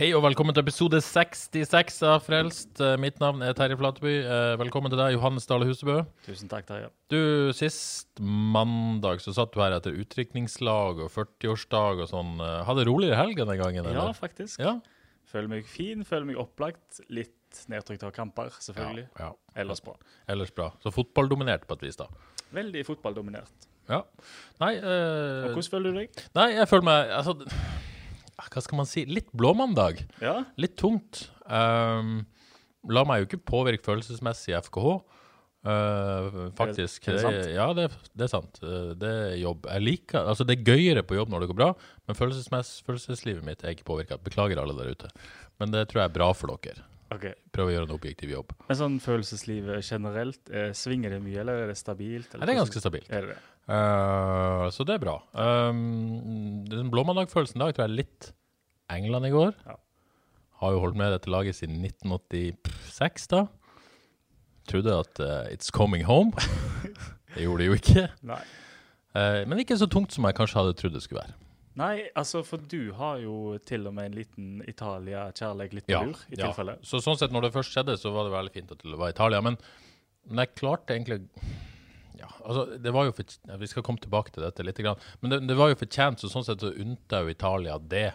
Hei og velkommen til episode 66 av Frelst. Eh, Mitt navn er Terje Flateby. Eh, Velkommen til deg, Johannes Dale Husebø. Tusen takk, Terje. Du, Sist mandag så satt du her etter utdrikningslag og 40-årsdag og sånn. Eh, Hadde roligere helg denne gangen? eller? Ja, faktisk. Ja? Føler meg fin, føler meg opplagt. Litt nedtrykt av kamper, selvfølgelig. ja. Ellers bra. Ellers bra. Så fotballdominert på et vis, da. Veldig fotballdominert. Ja. Nei, eh, Og hvordan føler du deg? nei jeg føler meg Altså, hva skal man si? Litt blåmandag. Ja? Litt tungt. Um, la meg jo ikke påvirke følelsesmessig FKH. Uh, faktisk. Er det- er det sant? ja, det, det er sant. Uh, det er jobb. Jeg liker, altså Det er gøyere på jobb når det går bra, men følelseslivet mitt er ikke påvirka. Beklager alle der ute. Men det tror jeg er bra for dere. Okay. Prøv å gjøre en objektiv jobb. Men sånn følelseslivet generelt, eh, svinger det mye, eller er det stabilt? Eller det er ganske stabilt. Er det? Uh, så det er bra. Um, den blåmandagfølelsen dag tror jeg er litt England i går. Ja. Har jo holdt med dette laget siden 1986, da. Trodde at uh, it's coming home. det gjorde det jo ikke. Uh, men ikke så tungt som jeg kanskje hadde trodd det skulle være. Nei, altså, for du har jo til og med en liten Italia-kjærlighet litt på Ja, lur, i ja. tilfelle. Så sånn sett, når det først skjedde, så var det veldig fint at det var Italia. Men, men jeg klarte egentlig ja, altså, det var jo for, ja, Vi skal komme tilbake til dette litt. Men det, det var jo fortjent, så sånn sett så unnta jo Italia det.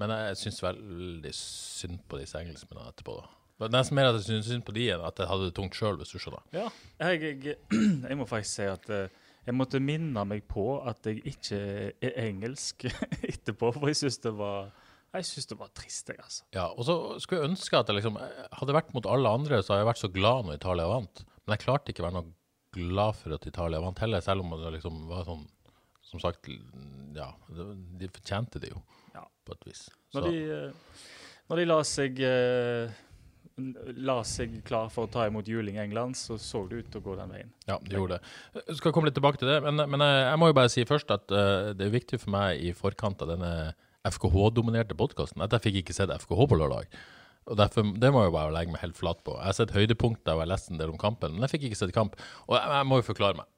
Men jeg syns veldig synd på disse engelskmennene etterpå. da. Det er nesten mer at jeg syns synd på de enn at jeg hadde det tungt sjøl, hvis du skjønner. Ja, jeg, jeg, jeg må faktisk si at eh, jeg måtte minne meg på at jeg ikke er engelsk etterpå, for jeg syns det var jeg synes det var trist, jeg, altså. Ja, og så skulle jeg ønske at jeg liksom jeg Hadde vært mot alle andre, så hadde jeg vært så glad når Italia vant. Men jeg klarte ikke å være noe glad for at Italia vant heller, selv om det liksom var sånn Som sagt, ja, de fortjente det jo, Ja. på et vis. Når de, eh, når de la seg eh, La seg klar for å ta imot juling i England, så så det ut til å gå den veien. ja, de gjorde det. Jeg skal komme litt tilbake til det, men, men jeg, jeg må jo bare si først at eh, det er viktig for meg i forkant av denne FKH-dominerte podkasten at jeg fikk ikke sett FKH på lørdag. Og derfor, Det må jeg jo bare legge meg helt flat på. Jeg har sett høydepunkter og jeg har lest en del om kampen, men jeg fikk ikke sett kamp. Og jeg, jeg må jo forklare meg.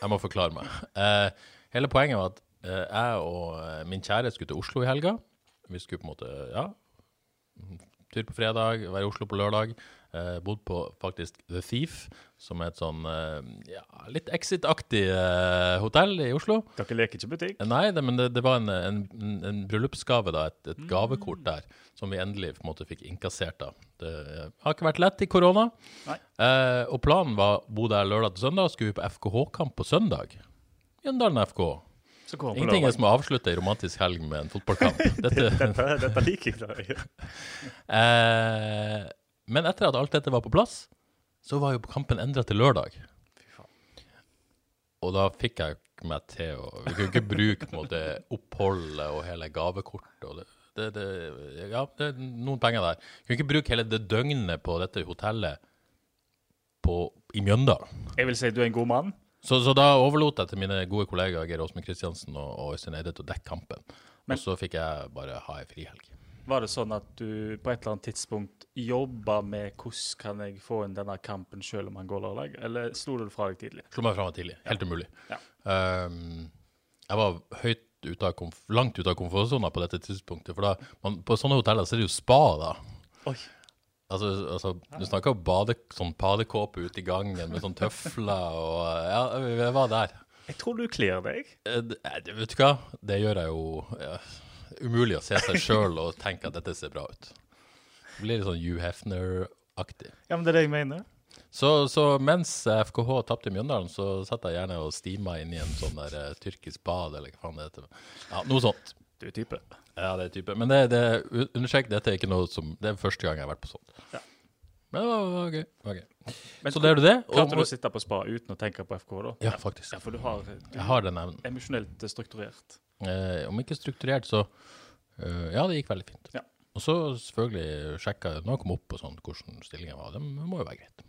Jeg må forklare meg. Eh, hele poenget var at eh, jeg og eh, min kjære skulle til Oslo i helga. Vi skulle på en måte, ja Tur på fredag, være i Oslo på lørdag. Eh, bodd på faktisk The Thief, som er et sånn eh, ja, litt Exit-aktig eh, hotell i Oslo. Dere leker ikke butikk? Nei, det, men det, det var en, en, en bryllupsgave, da, et, et gavekort der, som vi endelig på en måte fikk innkassert. da. Det eh, har ikke vært lett i korona. Eh, og planen var å bo der lørdag til søndag, og skulle vi på FKH-kamp på søndag. Mjøndalen FK. Ingenting er som å avslutte ei romantisk helg med en fotballkamp. Dette, Dette, dette liker jeg. eh, men etter at alt dette var på plass, så var jo kampen endra til lørdag. Og da fikk jeg meg til å Vi kunne ikke bruke måte, oppholdet og hele gavekortet. og det, det, det, ja, det er noen penger der. Vi kunne ikke bruke hele det døgnet på dette hotellet på, i Mjøndalen. Jeg vil si du er en god mann. Så, så da overlot jeg til mine gode kollegaer Geir Åsmund Kristiansen og, Øystein Eide til å dekke kampen. Og så fikk jeg bare ha ei frihelg. Var det sånn at du på et eller annet tidspunkt jobba med hvordan kan jeg få inn denne kampen selv om han går lørdag, eller slo du det fra deg tidlig? Slo meg fra meg tidlig. Helt umulig. Ja. Um, jeg var høyt ut av langt ute av komfortsona på dette tidspunktet. For da, man, på sånne hoteller så er det jo spa, da. Oi. Altså, altså Du snakker om bade, sånn badekåpe ute i gangen med sånn tøfler og Ja, jeg var der. Jeg tror du kler deg. Eh, det- eh, det- Vet du hva? Det gjør jeg jo ja, Umulig å se seg sjøl og tenke at dette ser bra ut. Det blir litt sånn Hugh Hefner-aktig. Ja, men det er det jeg mener. Så, så mens FKH tapte i Mjøndalen, så satt jeg gjerne og stima inn i en sånn der eh, tyrkisk bad, eller hva faen det heter. Ja, noe sånt. Du er type. Ja, det er type. Men det, det understrek, dette er ikke noe som Det er første gang jeg har vært på sånt. Ja. Men det var, var gøy. Var gøy. Men Så det er du det. Klarte du å sitte på spa uten å tenke på FK, da? ja, faktisk. Ja, for du har du Jeg har den evnen. er emosjonelt strukturert. Eh, om ikke strukturert, så eh, Ja, det gikk veldig fint. Ja. Og så selvfølgelig sjekka når jeg kom opp og sånn, hvordan stillingen var. Det må jo være greit.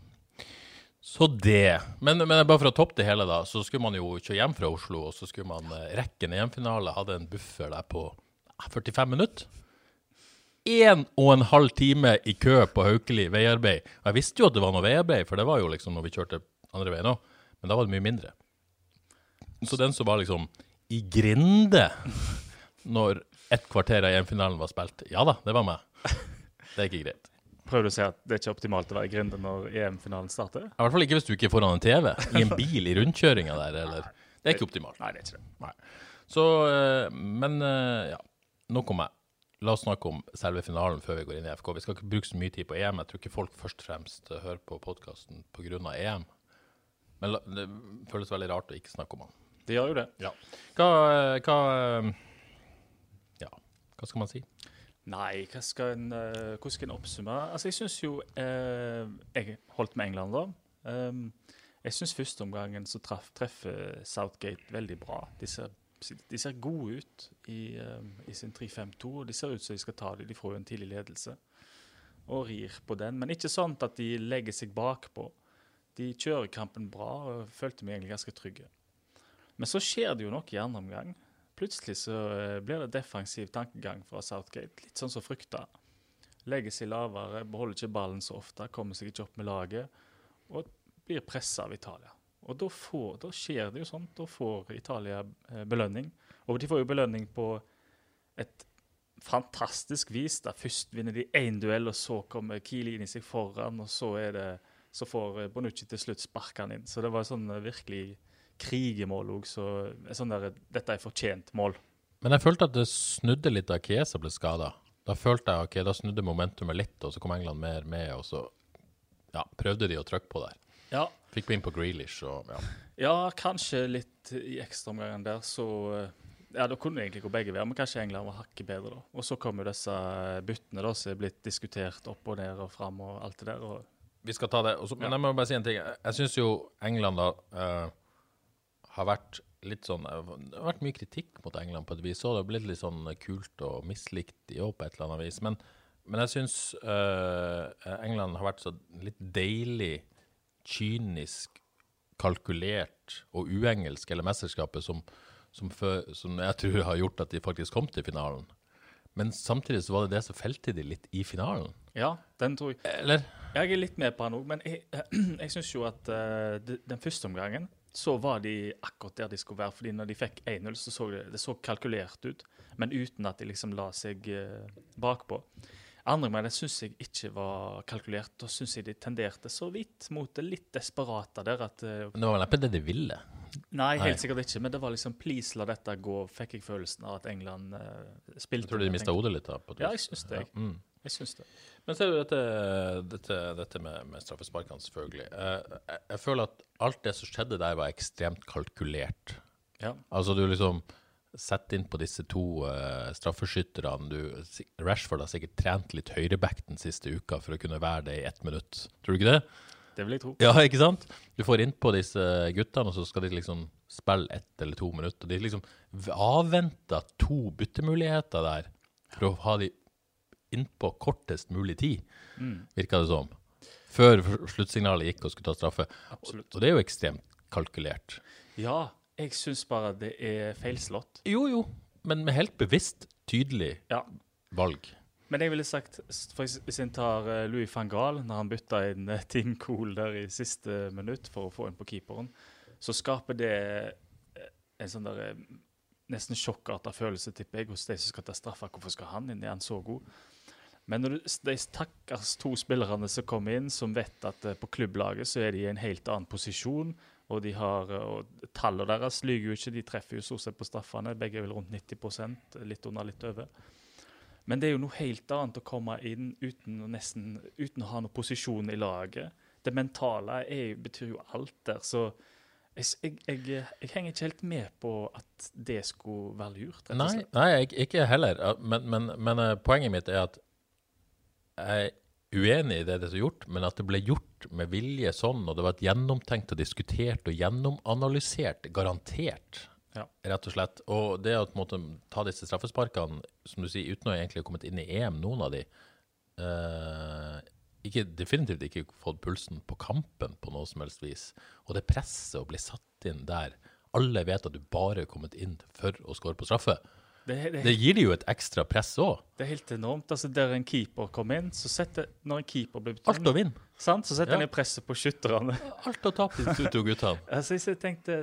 Så det. Men, men bare for å toppe det hele, da, så skulle man jo kjøre hjem fra Oslo, og så skulle man eh, rekke en EM-finale. Hadde en buffer der på eh, 45 minutter. Én og en halv time i kø på Haukeli veiarbeid. Og jeg visste jo at det var noe veiarbeid, for det var jo liksom når vi kjørte andre veien òg. Men da var det mye mindre. Så den som var liksom i grinde når ett kvarter av EM-finalen var spilt, ja da, det var meg. Det er ikke greit. Prøver du å si at det er ikke optimalt å være i grinde når EM-finalen starter? I hvert fall ikke hvis du ikke er foran en TV, i en bil i rundkjøringa der, eller Det er ikke optimalt. Nei, det er ikke det. Nei. Så, eh, men eh, ja, nok om meg. La oss snakke om selve finalen før vi går inn i FK. Vi skal ikke bruke så mye tid på EM. Jeg tror ikke folk først og fremst eh, hører på podkasten pga. EM. Men det føles veldig rart å ikke snakke om han. Det gjør jo det. Hva, eh, hva eh, Ja, hva skal man si? Nei, hva skal en, eh, hvordan skal en oppsummere? Altså, jeg syns jo eh, Jeg holdt med England, da. Um, jeg syns førsteomgangen så traf, treffer Southgate veldig bra. De ser, de ser gode ut i, um, i sin 3-5-2, og de ser ut som de skal ta det. De får jo en tidlig ledelse og rir på den. Men ikke sånn at de legger seg bakpå. De kjører kampen bra og følte meg egentlig ganske trygge. Men så skjer det jo noe i. Plutselig så eh, blir det defensiv tankegang fra Southgate. Litt sånn som frykta. Legger seg lavere, beholder ikke ballen så ofte, kommer seg ikke opp med laget. Og blir pressa av Italia. Og da, får, da skjer det jo sånn. Da får Italia eh, belønning. Og de får jo belønning på et fantastisk vis. da Først vinner de én duell, og så kommer Kili inn i seg foran, og så, det, så får eh, Bonucci til slutt sparka han inn. Så det var sånn virkelig krigemål òg. Så sånn der, dette er fortjent mål. Men jeg følte at det snudde litt da Kiesa ble skada. Da følte jeg ok, da snudde momentumet litt, og så kom England mer med, og så ja, prøvde de å trykke på der. Ja, Fikk vi inn på Grealish og ja. Ja, kanskje litt i ekstraomgangen der, så Ja, da kunne det egentlig gå begge veier, men kanskje England var hakket bedre, da. Og så kom jo disse byttene da, som er blitt diskutert opp og ned og fram og alt det der. og Vi skal ta det. Også, men jeg må bare si en ting. Jeg, syns jo England da eh, har vært litt sånn Det har vært mye kritikk mot England på et vis. Og det har blitt litt sånn kult og mislikt i år på et eller annet vis. Men, men jeg syns England har vært så litt deilig kynisk, kalkulert og uengelsk, eller mesterskapet, som, som, før, som jeg tror har gjort at de faktisk kom til finalen. Men samtidig så var det det som felte de litt i finalen. Ja, den tror jeg Eller? Jeg er litt med på han òg, men jeg, jeg syns jo at uh, den første omgangen så var de akkurat der de skulle være. fordi når de fikk 1-0, så så det, det så kalkulert ut, men uten at de liksom la seg eh, bakpå. Andre omgang syns jeg ikke var kalkulert. Da syns jeg de tenderte så vidt mot det litt desperate der at eh, det var vel neppe det de ville. Nei, Nei. helt sikkert ikke, men det var liksom please, la dette gå, fikk jeg følelsen av at England eh, spilte. Jeg tror de mista hodet litt. da. På Ja, jeg syns det. Ja, mm. Jeg syns det. Men ser du dette, dette, dette med, med straffesparkene, selvfølgelig. Eh, jeg, jeg føler at alt det som skjedde der, var ekstremt kalkulert. Ja. Altså, du liksom setter inn på disse to uh, straffeskytterne. Rashford har sikkert trent litt høyreback den siste uka for å kunne være det i ett minutt. Tror du ikke det? Det vil jeg tro. Ja, ikke sant? Du får innpå disse guttene, og så skal de liksom spille ett eller to minutter. De liksom avventer to byttemuligheter der for å ha de innpå kortest mulig tid, Mm. virka det som. Før sluttsignalet gikk og skulle ta straffe. Absolutt. Og det er jo ekstremt kalkulert. Ja, jeg syns bare det er feilslått. Jo, jo, men med helt bevisst, tydelig Ja. valg. Men jeg ville sagt, hvis en tar eh, Louis van Gaal, når han bytta inn eh, Tim Cool der i siste minutt for å få inn på keeperen, så skaper det eh, en sånn der nesten sjokkarta følelse, tipper jeg, hos de som skal ta straffa. Hvorfor skal han inn? Er han så god? Men når du, de stakkars to spillerne som kommer inn, som vet at eh, på klubblaget så er de i en helt annen posisjon, og de har, eh, og tallene deres lyver jo ikke, de treffer jo stort sett på straffene. Begge er vel rundt 90% litt under, litt over. Men det er jo noe helt annet å komme inn uten nesten, uten å ha noen posisjon i laget. Det mentale er, betyr jo alt der. Så jeg, jeg, jeg, henger ikke helt med på at det skulle være lurt. Nei, nei jeg, ikke heller. Men, men, men eh, poenget mitt er at jeg er uenig i det det er gjort, men at det ble gjort med vilje sånn, og det var et gjennomtenkt og diskutert og gjennomanalysert, garantert, Ja. rett og slett. Og det å måte ta disse straffesparkene, som du sier, uten å egentlig ha kommet inn i EM, noen av de, eh, ikke, definitivt ikke fått pulsen på kampen på noe som helst vis. Og det presset å bli satt inn der, alle vet at du bare er kommet inn for å skåre på straffe. Det, det, Det gir de jo et ekstra press òg. det er helt enormt. Altså, Der en keeper kommer inn, så setter Når en keeper blir Alt å vinne. sant, så setter Ja. han i presset på skytterne. Alt å tape, de to guttene. altså, jeg tenkte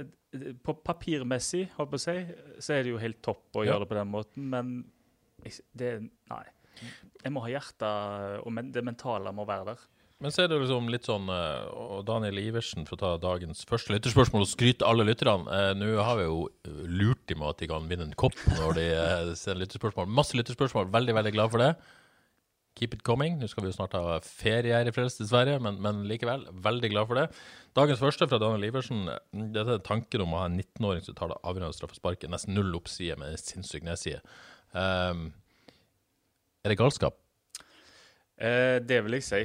På papirmessig, holdt på å si, så er det jo helt topp å Ja. gjøre det på den måten, men jeg, det Nei. Jeg må ha hjertet, og men, det mentale må være der. Men så er det liksom litt sånn eh, Og Daniel Iversen, for å ta dagens første lytterspørsmål og skryte alle lytterne eh, Nå har vi jo lurt dem med at de kan vinne en kopp når de eh, sender lytterspørsmål. Masse lytterspørsmål. Veldig, veldig glad for det. Keep it coming. Nå skal vi jo snart ha ferie her i Frelst, dessverre, men, men likevel. Veldig glad for det. Dagens første fra Daniel Iversen. Dette er tanken om å ha en 19-åring som tar det avgjørende straffesparket. Nesten null oppside med en sinnssyk nedside. Um, er det galskap? Eh, det vil jeg si.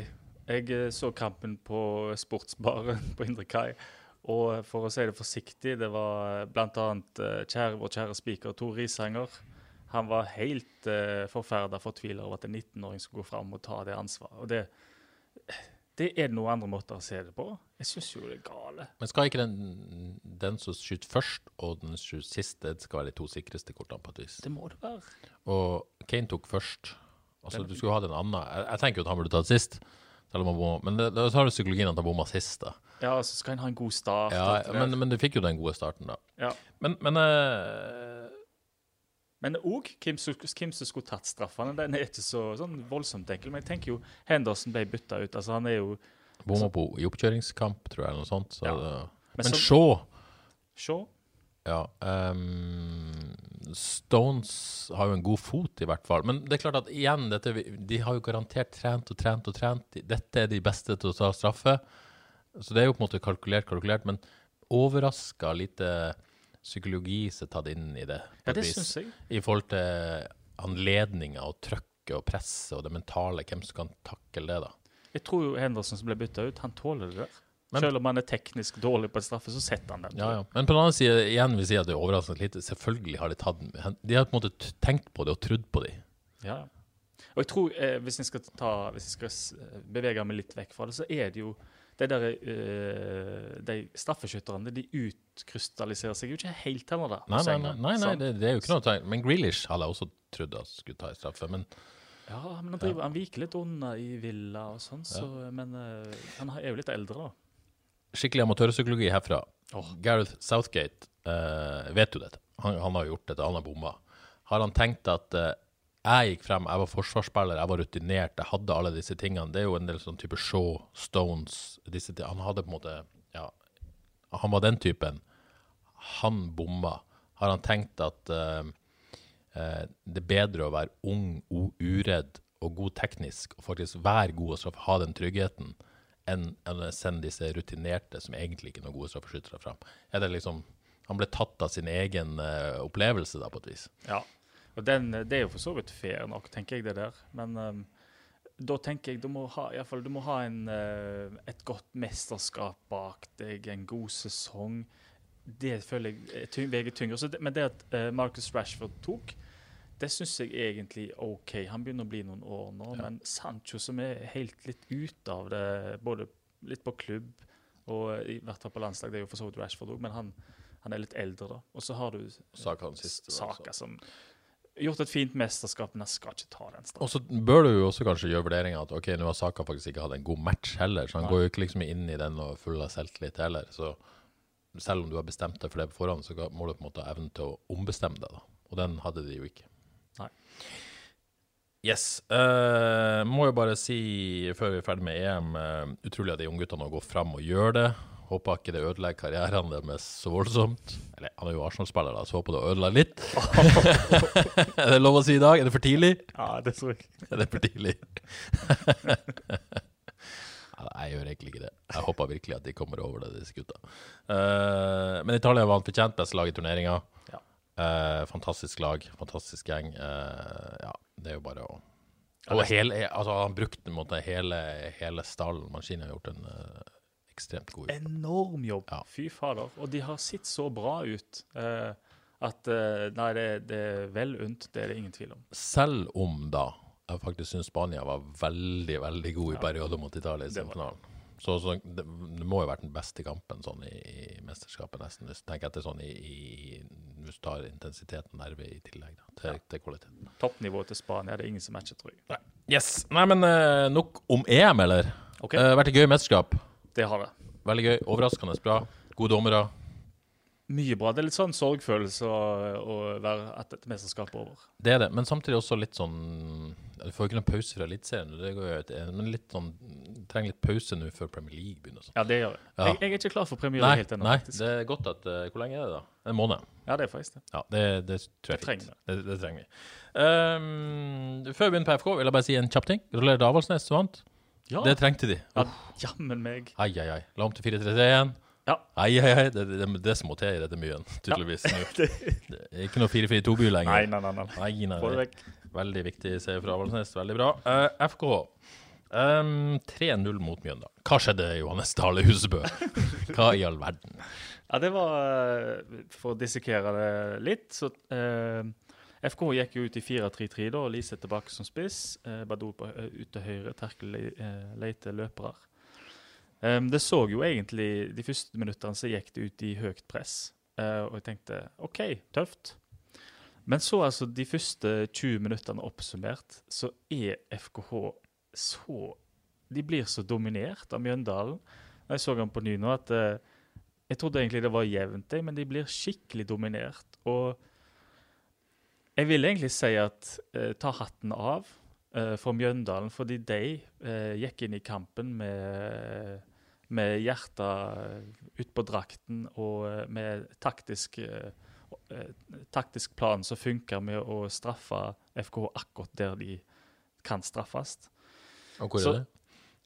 Jeg eh, så kampen på sportsbaren på Indre Kai. Og for å si det forsiktig, det var bl.a. Eh, kjære, vår kjære spiker Tor Risanger. Han var helt uh, forferda fortvila over at en 19-åring skulle gå fram og ta det ansvaret. Og det, det er noen andre måter å se det på. Jeg syns jo det er gale. Men skal ikke den, den som skyter først, og den som skyter sist, det skal være de to sikreste kortene på et vis? Det må det være. Og Kane tok først. Altså, du skulle hatt en annen. Jeg, jeg tenker jo at han burde tatt sist. Bomma. Men det, det, så har du psykologien at han bomma sist, da. Ja, så skal han ha en god start. Ja, men, men du fikk jo den gode starten, da. ja. Men, men uh... Men òg hvem, hvem som skulle tatt straffene. Den er ikke så sånn voldsomt enkel. Men jeg tenker jo Henderson ble bytta ut. Altså, han er jo bomma på i oppkjøringskamp, tror jeg, eller noe sånt. Så, Ja. det- Men men så- Shaw Se. Ja. Um, Stones har jo en god fot, i hvert fall. Men det er klart at igjen, dette, de har jo garantert trent og trent og trent. Dette er de beste til å ta straffe. Så det er jo på en måte kalkulert, kalkulert, men overraska lite psykologi som er tatt inn i det. Ja, det syns jeg. I forhold til anledninger og trøkket og presset og det mentale. Hvem som kan takle det, da. Jeg tror jo Henderson som ble bytta ut, han tåler det der. Men- Selv om han er teknisk dårlig på en straffe, så setter han den. Ja, ja. Men på den annen side, igjen vil si at det er overraskende lite. Selvfølgelig har de tatt De har på en måte tenkt på det og trodd på det. Ja. Og jeg tror, eh, hvis jeg skal, ta, hvis jeg skal s- bevege meg litt vekk fra det, så er det jo de der, uh, de straffeskytterne de utkrystalliserer seg jo ikke helt da. Nei, nei, nei, nei, nei det, det er jo ikke noe å ta Men Grealish hadde jeg også trodd at skulle ta en straffe. Men Ja, men han, driver, han viker litt unna i Villa og sånn, så, men uh, han er jo litt eldre, da. Skikkelig amatørpsykologi herfra. Oh. Gareth Southgate eh, vet jo dette. Han, han har gjort dette, han har bomma. Har han tenkt at eh, jeg gikk frem, jeg var forsvarsspiller, jeg var rutinert, jeg hadde alle disse tingene. Det er jo en del sånn type Shaw, Stones disse. Han hadde på en måte Ja, han var den typen. Han bomma. Har han tenkt at eh, eh, det er bedre å være ung, og uredd og god teknisk, og faktisk være god og straffe, ha den tryggheten, enn å sende disse rutinerte, som egentlig ikke er noen gode straffeskyttere, fram? Er det liksom Han ble tatt av sin egen uh, opplevelse, da, på et vis? Ja. Og den, det er jo for så vidt fair nok, tenker jeg, det der. Men um, da tenker jeg du må ha, i fall, du må ha en, uh, et godt mesterskap bak deg, en god sesong. Det føler jeg er veier tyngre. Men det at uh, Marcus Rashford tok, det syns jeg egentlig er OK. Han begynner å bli noen år nå. Men Sancho, som er helt litt ute av det, både litt på klubb og i hvert fall på landslag, det er jo for så vidt Rashford òg, men han, han er litt eldre, da. Og så har du Saka han sist. Saka som gjort et fint mesterskap, men jeg skal ikke ta den Og så bør du jo også kanskje gjøre vurderinga at ok, nå har Saka faktisk ikke hatt en god match heller, så han Nei. går jo ikke liksom inn i den og full av selvtillit heller. Så selv om du har bestemt deg for det på forhånd, så må du på en måte ha evnen til å ombestemme deg, da. Og den hadde de jo ikke. Yes. Uh, må jo bare si, før vi er ferdig med EM, uh, utrolig at de ungguttene går fram og gjør det. Håper ikke det ødelegger karrieren deres så voldsomt. Eller, han er jo Arsenal-spiller, da, så håper det ødela litt. er det lov å si i dag? Er det for tidlig? Ja, det tror jeg. Er det for tidlig? ja, jeg gjør egentlig ikke det. Jeg håper virkelig at de kommer over det, disse gutta. Uh, men Italia vant fortjent beste lag i turneringa. Ja. Eh, fantastisk lag, fantastisk gjeng. Eh, ja, det er jo bare å Og hele, altså, han brukte måte hele, hele stallen. Maskinen har gjort en eh, ekstremt god jobb. Enorm jobb. Ja. Fy fader. Og de har sett så bra ut eh, at eh, Nei, det, det er vel unt. Det er det ingen tvil om. Selv om da jeg faktisk syns Spania var veldig, veldig god i perioden mot Italia i semifinalen. Så, så det, det må jo ha vært den beste kampen sånn i, i mesterskapet, nesten. Tenk etter sånn i, i Hvis du tar intensiteten der i tillegg da, til, til kvaliteten. Toppnivået til Spania det er ingen som matcher, tror jeg. Yes. Nei, men eh, nok om EM, eller? Okay. Uh, vært et gøy mesterskap. det har det. Veldig gøy. Overraskende bra. Gode dommere. Mye bra. Det er litt sånn sorgfølelse å, å være at et mesterskap er over. Det er det, men samtidig også litt sånn Du får jo ikke noen pause fra Eliteserien, det men litt sånn trenger litt pause nå før Premier League begynner. sånn. Ja, det gjør jeg. Ja. Jeg, jeg er ikke klar for Premier League helt ennå. nei, det er godt at uh, Hvor lenge er det, da? En måned? Ja, det er faktisk det. Ja, det, det tror jeg Det er trenger fint. Det, det trenger vi. Um, før vi begynner på FK, vil jeg bare si en kjapp ting. Gratulerer til Avaldsnes som vant. Ja, Det trengte de. ja jammen meg. Ai, ai, ai. La om til 4-3-3-1. Ja. Ai, ai, ai. Det er det, det som må til i dette myen, tydeligvis. Ja. Det er ikke noe 4-4-2-by lenger. Nei, nei, nei. nei. Nei, nei, Veldig viktig seier fra Avaldsnes. Veldig bra. Uh, FK. Um, 3-0 mot Mjøndalen. Hva skjedde, Johannes Dale Husebø? Hva i all verden? Ja, det var eh, For å dissekere det litt, så uh, FK gikk jo ut i 4-3-3 da, Lise tilbake som spiss. Uh, Badou på, eh, ut til høyre, Terkel uh, eh, leter løpere. Um, det så jo egentlig De første minuttene så gikk det ut i høyt press, eh, og jeg tenkte OK, tøft. Men så altså de første 20 minuttene oppsummert, så er FKH så De blir så dominert av Mjøndalen. Jeg så han på ny nå at eh, jeg trodde egentlig det var jevnt, men de blir skikkelig dominert. Og jeg vil egentlig si at eh, ta hatten av eh, for Mjøndalen, fordi de eh, gikk inn i kampen med, med hjertet ut på drakten og eh, med taktisk, eh, eh, taktisk plan som funker med å straffe FKH akkurat der de kan straffes. Og hvor Så- er det?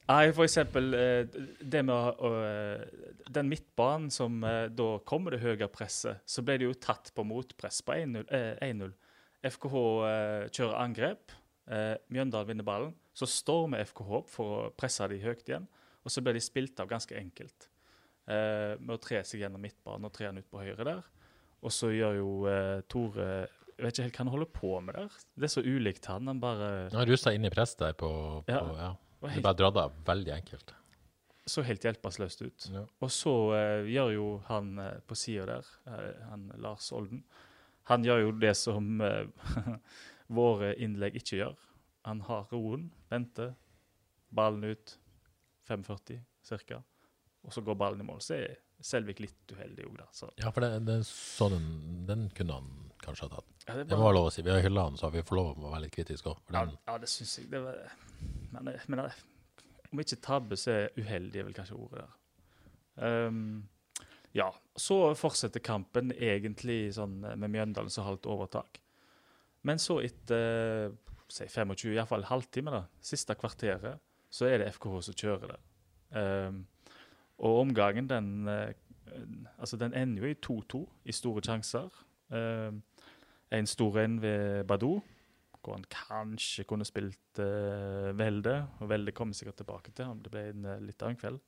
Nei, for eksempel eh, det med eh, den midtbanen som eh, da kommer det høye presset, så ble det jo tatt på motpress på 1-0. eh, 1-0. FKH eh, kjører angrep. Eh, Mjøndalen vinner ballen. Så stormer FKH opp for å presse de høyt igjen. Og så ble de spilt av ganske enkelt. Eh, med å tre seg gjennom midtbanen og tre han ut på høyre der. Og så gjør jo eh, Tore Jeg vet ikke helt hva han holder på med der. Det er så ulikt han. Han bare Han rusa inn i press der på, på Ja. ja. Det bare dratt av veldig enkelt. så helt hjelpeløst ut. Ja. Og så eh, gjør jo han eh, på sida der, eh, han Lars Olden, han gjør jo det som eh, våre innlegg ikke gjør. Han har roen, venter, ballen ut, 5,40 ca. Og så går ballen i mål. Så er Selvik litt uheldig òg, da. Så, Ja, for det, det, så den, den kunne han kanskje ha tatt. ja, det, bare, Det må være lov å si. Vi har hylla han, så vi får lov å være litt kritiske òg. ja, ja, det syns jeg. Det var, men, eh, men eh, om ikke tabbe, så er uheldig er vel kanskje ordet der. Um, ja, så fortsetter kampen egentlig sånn eh, med Mjøndalen som har litt overtak. Men så etter uh, si 25, iallfall halvtime, da, siste kvarteret, så er det FKH som kjører det. Ehm, og omgangen, den, eh, altså den ender jo i 2-2 i store sjanser. Ehm, en stor en ved Badou, hvor han kanskje kunne spilt uh, Velde. Og Velde kommer sikkert tilbake til ham. Det ble en eh, litt annen kveld.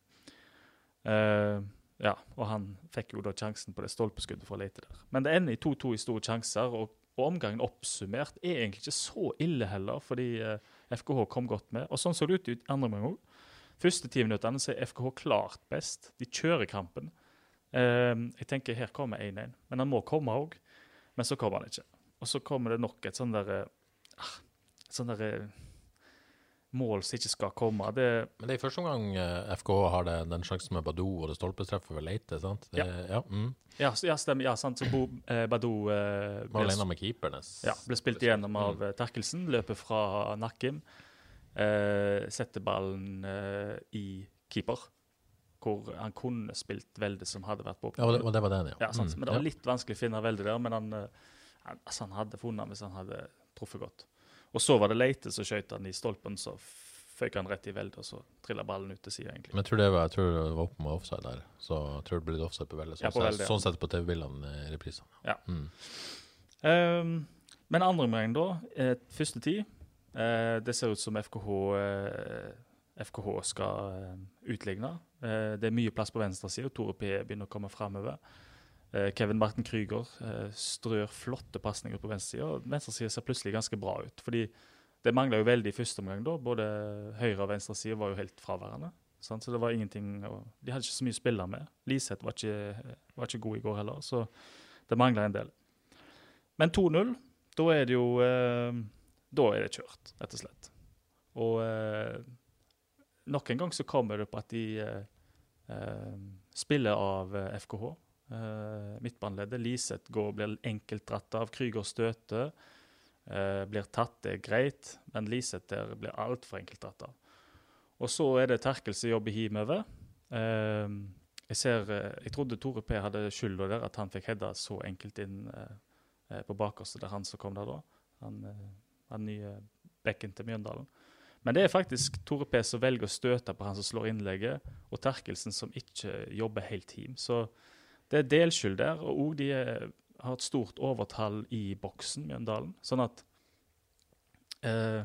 Eh, ja, og han fikk jo da sjansen på det stolpeskuddet for å lete der. Men det ender i 2-2 i store sjanser, og, og omgangen oppsummert er egentlig ikke så ille heller, fordi eh, FKH kom godt med. Og sånn så det ut i andre omgang òg. Første ti minuttene så er FKH klart best. De kjører kampen. Eh, jeg tenker her kommer 1-1, men han må komme òg. Men så kommer han ikke. Og så kommer det nok et sånn der ah, Sånn der eh, mål som ikke skal komme. Det, Men det er i første omgang FKH FK har det, den sjansen med Badou og det stolpestreffet ved Leite, sant? Det, ja. mm. ja, ja, stemmer. Ja, sant. Så Bo, eh, Badou eh, ble, med keepernes. ja, ble spilt igjennom av Mm. eh, Terkelsen. Løper fra Nakkim. Eh, sette ballen eh, i keeper. Hvor han kunne spilt Velde, som hadde vært på. Ja, og det, og det var den, ja. Ja, sant. Mm, Men det var litt vanskelig å finne Velde der, men han, eh, han, altså, han hadde funnet han hvis han hadde truffet godt. Og så var det Leite som skjøt han i stolpen, så føyk han rett i Velde, og så trilla ballen ut til sida, egentlig. Men jeg tror det var, jeg tror det var opp med offside der, så jeg tror det ble litt offside på Velde. Sånn, Ja, på Velde, ja. sånn sett på TV-bildene i reprisene. Ja. Mm. Um, men andre omgang, da. Eh, første tid. Eh, det ser ut som FKH, eh, FKH skal eh, utligne. Det er mye plass på venstresida. Tore P begynner å komme framover. Kevin Martin Krüger strør flotte pasninger på venstresida. Venstresida ser plutselig ganske bra ut. fordi det mangla jo veldig i første omgang. da. Både høyre og venstreside var jo helt fraværende. Sant? Så det var ingenting, De hadde ikke så mye å spille med. Liseth var, var ikke god i går heller, så det mangla en del. Men 2-0, da er det jo eh, Da er det kjørt, rett og slett. Og eh, nok en gang så kommer det på at de eh, eh, spiller av eh, FKH. Eh, midtbaneleddet. Liseth går og blir enkelt dratt av. Krüger støter. Eh, blir tatt, det er greit, men Liseth der blir altfor av. Og så er det Terkel som jobber hjemover. Eh, jeg, ser, eh, jeg trodde Tore P hadde skylda der, at han fikk heada så enkelt inn eh, eh, på bakerste. Det er han som kom der da. Han, eh, han nye bekken til Mjøndalen. Men det er faktisk Tore P som velger å støte på han som slår innlegget, og Terkelsen som ikke jobber helt team. Så det er delskyld der. Og òg de har et stort overtall i boksen, Mjøndalen. Sånn at eh,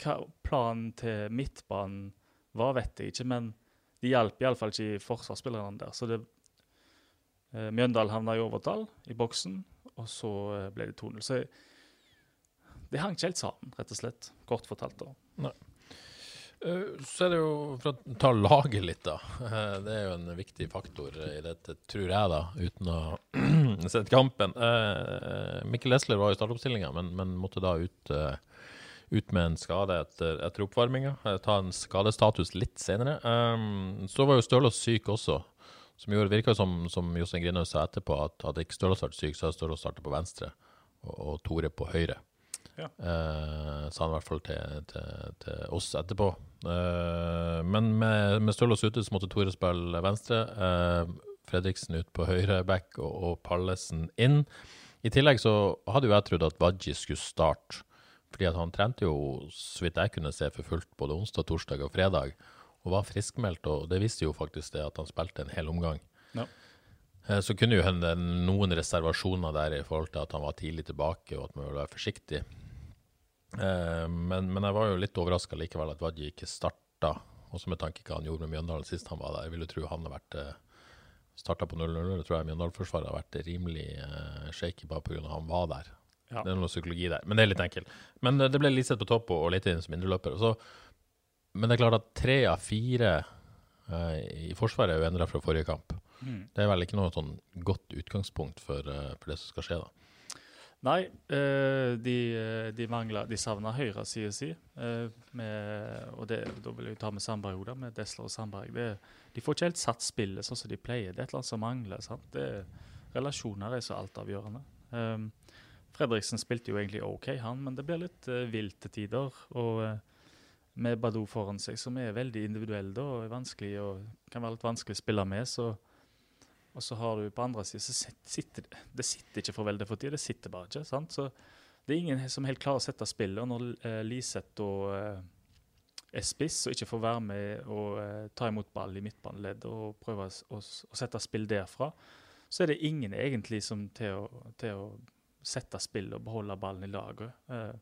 hva planen til midtbanen var, vet jeg ikke, men de hjalp iallfall ikke forsvarsspillerne der. Så det, eh, Mjøndalen havna i overtall i boksen, og så eh, ble det 2-0. Det hang ikke helt sammen, rett og slett. Kort fortalt. da. Nei. Så er det jo, for å ta laget litt, da. eh, Det er jo en viktig faktor i dette, tror jeg, da, uten å ha kampen. Eh, Mikkel Esler var i startoppstillinga, men, men måtte da ut, eh, ut med en skade etter, etter oppvarminga. Eh, Ta en skadestatus litt senere. Så var jo Stølås syk også, som gjorde, virka som, som Jostein Grinhaug sa etterpå, at hadde ikke Stølås vært syk, så hadde Stølås starta på venstre og, og Tore på høyre. Ja. Eh, sa han i hvert fall til, til, til oss etterpå. Eh, men med, med Stølås ute så måtte Tore spille venstre. eh, Fredriksen ut på høyre back og, og Pallesen inn. I tillegg så hadde jo jeg trodd at Wadji skulle starte. Fordi at han trente jo, så vidt jeg kunne se, for fullt både onsdag, torsdag og fredag. Og var friskmeldt, og det visste jo faktisk det at han spilte en hel omgang. Ja. Eh, Så kunne jo hende noen reservasjoner der i forhold til at han var tidlig tilbake, og at man ville være forsiktig. Eh, Men, men jeg var jo litt overraska likevel at Wadji ikke starta. Også med tanke på hva han gjorde med Mjøndalen sist han var der. Jeg ville tro han har vært starta på 0-0. Det tror jeg Mjøndalen-forsvaret har vært rimelig uh, shaky bare pga. han var der. Ja. Det er noe psykologi der, men det er litt enkelt. Men eh, det ble Liseth på topp og, litt inn som indreløper. Men det er klart at tre av fire uh, i Forsvaret er jo endra fra forrige kamp. Mm. Det er vel ikke noe sånn godt utgangspunkt for, uh, for det som skal skje, da. Nei, eh, de, eh, de mangler De savner høyre side si. eh, og det, da vil jeg ta med Sandberg også, med Desler og Sandberg. Det, de får ikke helt satt spillet sånn som de pleier. Det er et eller annet som mangler. sant? Det, relasjoner er så altavgjørende. Um, Fredriksen spilte jo egentlig OK, han, men det blir litt uh, vilt til tider. Og uh, med Badou foran seg, som er veldig individuell da, og vanskelig og kan være litt vanskelig å spille med, så og så har du på andre siden så sitter det sitter ikke for veldig for tida. det sitter bare ikke. sant? Så det er ingen som helt klarer å sette spillet. Og når eh, Liseth og eh, er spiss og ikke får være med og eh, ta imot ball i midtbaneledd og prøve å, å, å sette spill derfra, så er det ingen egentlig som til å, til å sette spill og beholde ballen i laget. Eh,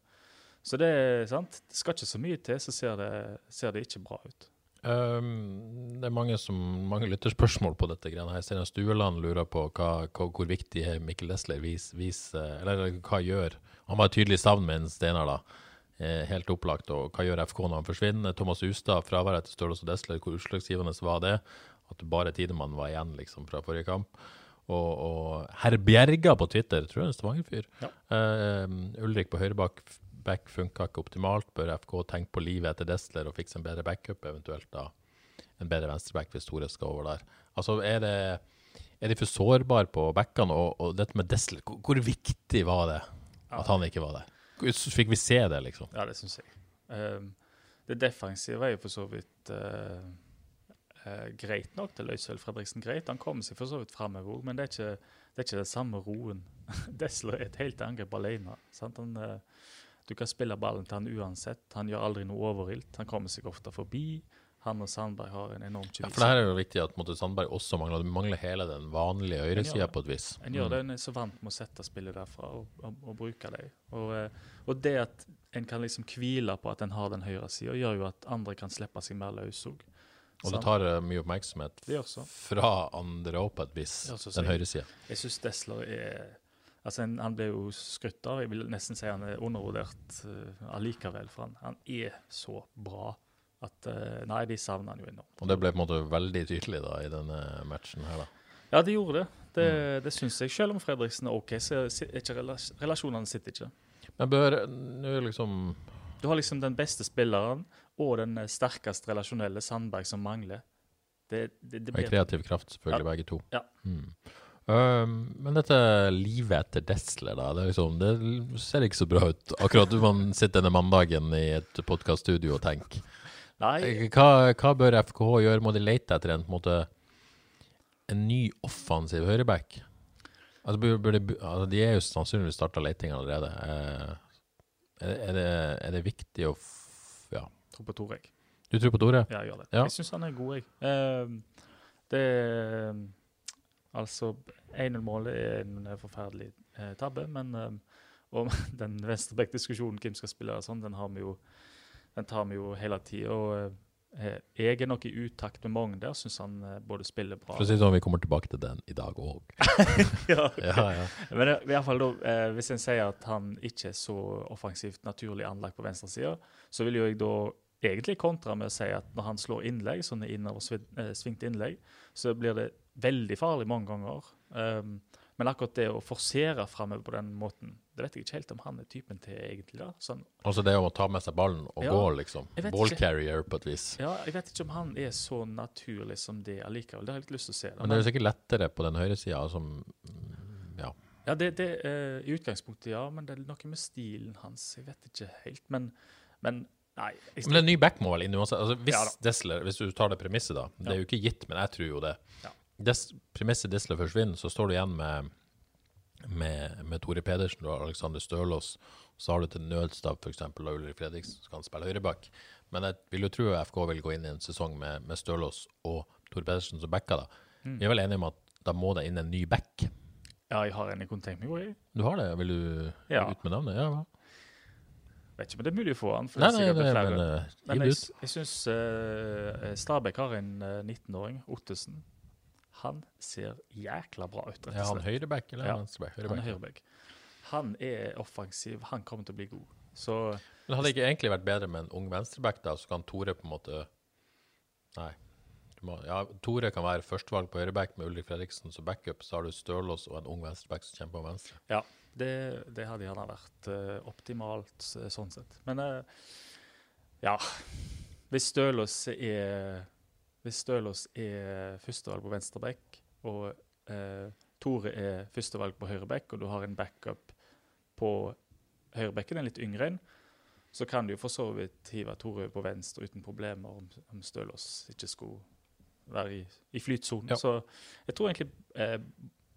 så det sant. Det skal ikke så mye til, så ser det, ser det ikke bra ut. Um, det er mange, som, mange lytterspørsmål på dette. greiene her. Steinar Stueland lurer på hva, hva, hvor viktig er Mikkel Lesler vis, vis, eh, eller hva gjør Han var tydelig savn med en Steinar, da. Eh, helt opplagt. Og hva gjør FK når han forsvinner? Thomas Ustad, fraværet til Stølos og Desler, hvor utslagsgivende var det? At bare Tidemann var igjen liksom fra forrige kamp. Og, og herr Bjerga på Twitter, tror jeg er en Stavanger-fyr. Ja. Uh, Ulrik på høyreback back funka ikke optimalt. Bør FK tenke på livet etter Destler og fikse en bedre backup, eventuelt da en bedre venstreback hvis Tore skal over der. Altså, er det er de for sårbare på backene? Og, og dette med Desler, hvor, hvor viktig var det at han ikke var der? Fikk vi se det, liksom? Ja, det syns jeg. Um, det defensive er jo for så vidt uh, uh, greit nok til Øyseil Fredriksen. Greit, Han kommer seg for så vidt framover, men det er ikke, det er ikke den samme roen. Desler er et helt angrep alene. Sant? Han, eh, du kan spille ballen til han uansett. Han gjør aldri noe overilt. Han kommer seg ofte forbi. han og Sandberg har en enorm Ja, for det her er jo viktig at måtte Sandberg også mangler Du mangler hele den vanlige høyresida det. på et vis. En gjør det, en er så vant med å sette spillet derfra og, og, og bruke det. Og, eh, og det at en kan liksom hvile på at en har den høyre sida, gjør jo at andre kan slippe seg mer løs òg. Og det tar eh, mye oppmerksomhet fra andre òg, på et vis. Den høyresida. Jeg syns Desler er Altså, en, Han ble jo skrytt av. Jeg vil nesten si han er undervurdert uh, allikevel. For han, han er så bra at uh, Nei, de savner han jo enormt. Og det ble på en måte veldig tydelig da i denne matchen her, da. Ja, de gjorde det. Det, Mm. det syns jeg. Selv om Fredriksen er OK, så er ikke relas relasjonene sitter ikke. Men bør nå liksom Du har liksom den beste spilleren og den eh, sterkest relasjonelle Sandberg som mangler. Det, det, det blir kreativ kraft, selvfølgelig, Ja. begge to. Ja. Mm. Um, men dette livet etter Desler, da. Det, liksom, det ser ikke så bra ut. Akkurat når man sitter denne mandagen i et podkaststudio og tenker. Nei, Hva, hva bør FKH gjøre? Må de lete etter en, en, måte, en ny offensiv høyreback? Altså, bør, de, altså, de er jo sannsynligvis starta leting allerede. Eh, er, er, det, er det viktig å f Ja. Tror på Torek. Du tror på Tore? Ja, jeg gjør det. Ja. Jeg syns han er god, jeg. Uh, det er Altså, 1-0-målet er en eh, forferdelig eh, tabbe, men eh, og den venstreback-diskusjonen, hvem skal spille og sånn, den, jo, den tar vi jo hele tida. Og eh, jeg er nok i utakt med mange der. Syns han eh, både spiller bra For å si det sånn, vi kommer tilbake til den i dag òg. ja, Ja, ja. Men i hvert fall da, hvis en sier at han ikke er så offensivt naturlig anlagt på venstresida, så vil jo jeg da egentlig kontra med å si at når han slår innlegg, sånne innoversvingte innlegg, så blir det veldig farlig mange ganger. Um, men akkurat det å forsere framover på den måten, det vet jeg ikke helt om han er typen til egentlig. da. Sånn, Altså det om å ta med seg ballen og Ja, gå, liksom. Ball ikke. carrier på et vis. ja, Jeg vet ikke om han er så naturlig som det allikevel. Det har jeg litt lyst til å se. da. Men det er jo sikkert lettere på den høyresida som mm, Ja. Ja, det, det uh, I utgangspunktet, ja, men det er noe med stilen hans. Jeg vet ikke helt. Men, men nei. Men en ny back må vel inn uansett. Altså, hvis Ja. Hvis du tar det premisset, da. Det er jo ikke gitt, men jeg tror jo det. Ja. Des, premisset Disle forsvinner, så står du igjen med, med, med Tore Pedersen og Alexander Stølås. Så har du til nødstab f.eks. Ulrik Fredriksen som kan spille høyreback. Men jeg vil jo tro FK vil gå inn i en sesong med, med Stølås og Tore Pedersen som backer. da. Mm. Vi er vel enige om at da må det inn en ny back. ja, jeg har en jeg kunne tenkt meg å gi. Du har det? Vil du Ja. ut med navnet? Ja, hva? Vet ikke om det er mulig å få han. For Nei, det er nei, sikkert nei, flere. men uh, Men jeg, jeg syns uh, Stabæk har en eh, 19-åring, Ottesen. Han ser jækla bra ut, rett og Ja, Er han slett. høyreback eller Ja, venstreback? Han er høyreback. Han er offensiv, han kommer til å bli god. Så Men hadde det ikke egentlig vært bedre med en ung venstreback, da, så kan Tore på en måte Nei. Må, ja, Tore kan være førstevalg på høyreback med Ulrik Fredriksen som backup. Så har du Stølås og en ung venstreback som kjemper på venstre. ja, det, det hadde gjerne vært uh, optimalt eh, sånn sett. Men uh, ja Hvis Stølås er Hvis Stølås er førstevalg på venstreback, og eh, Tore er førstevalg på høyreback, og du har en backup på høyrebacken, en litt yngre en, så kan du jo for så vidt hive Tore på venstre uten problemer om, om Stølås ikke skulle være i, i flytsonen. Ja. Så jeg tror egentlig eh,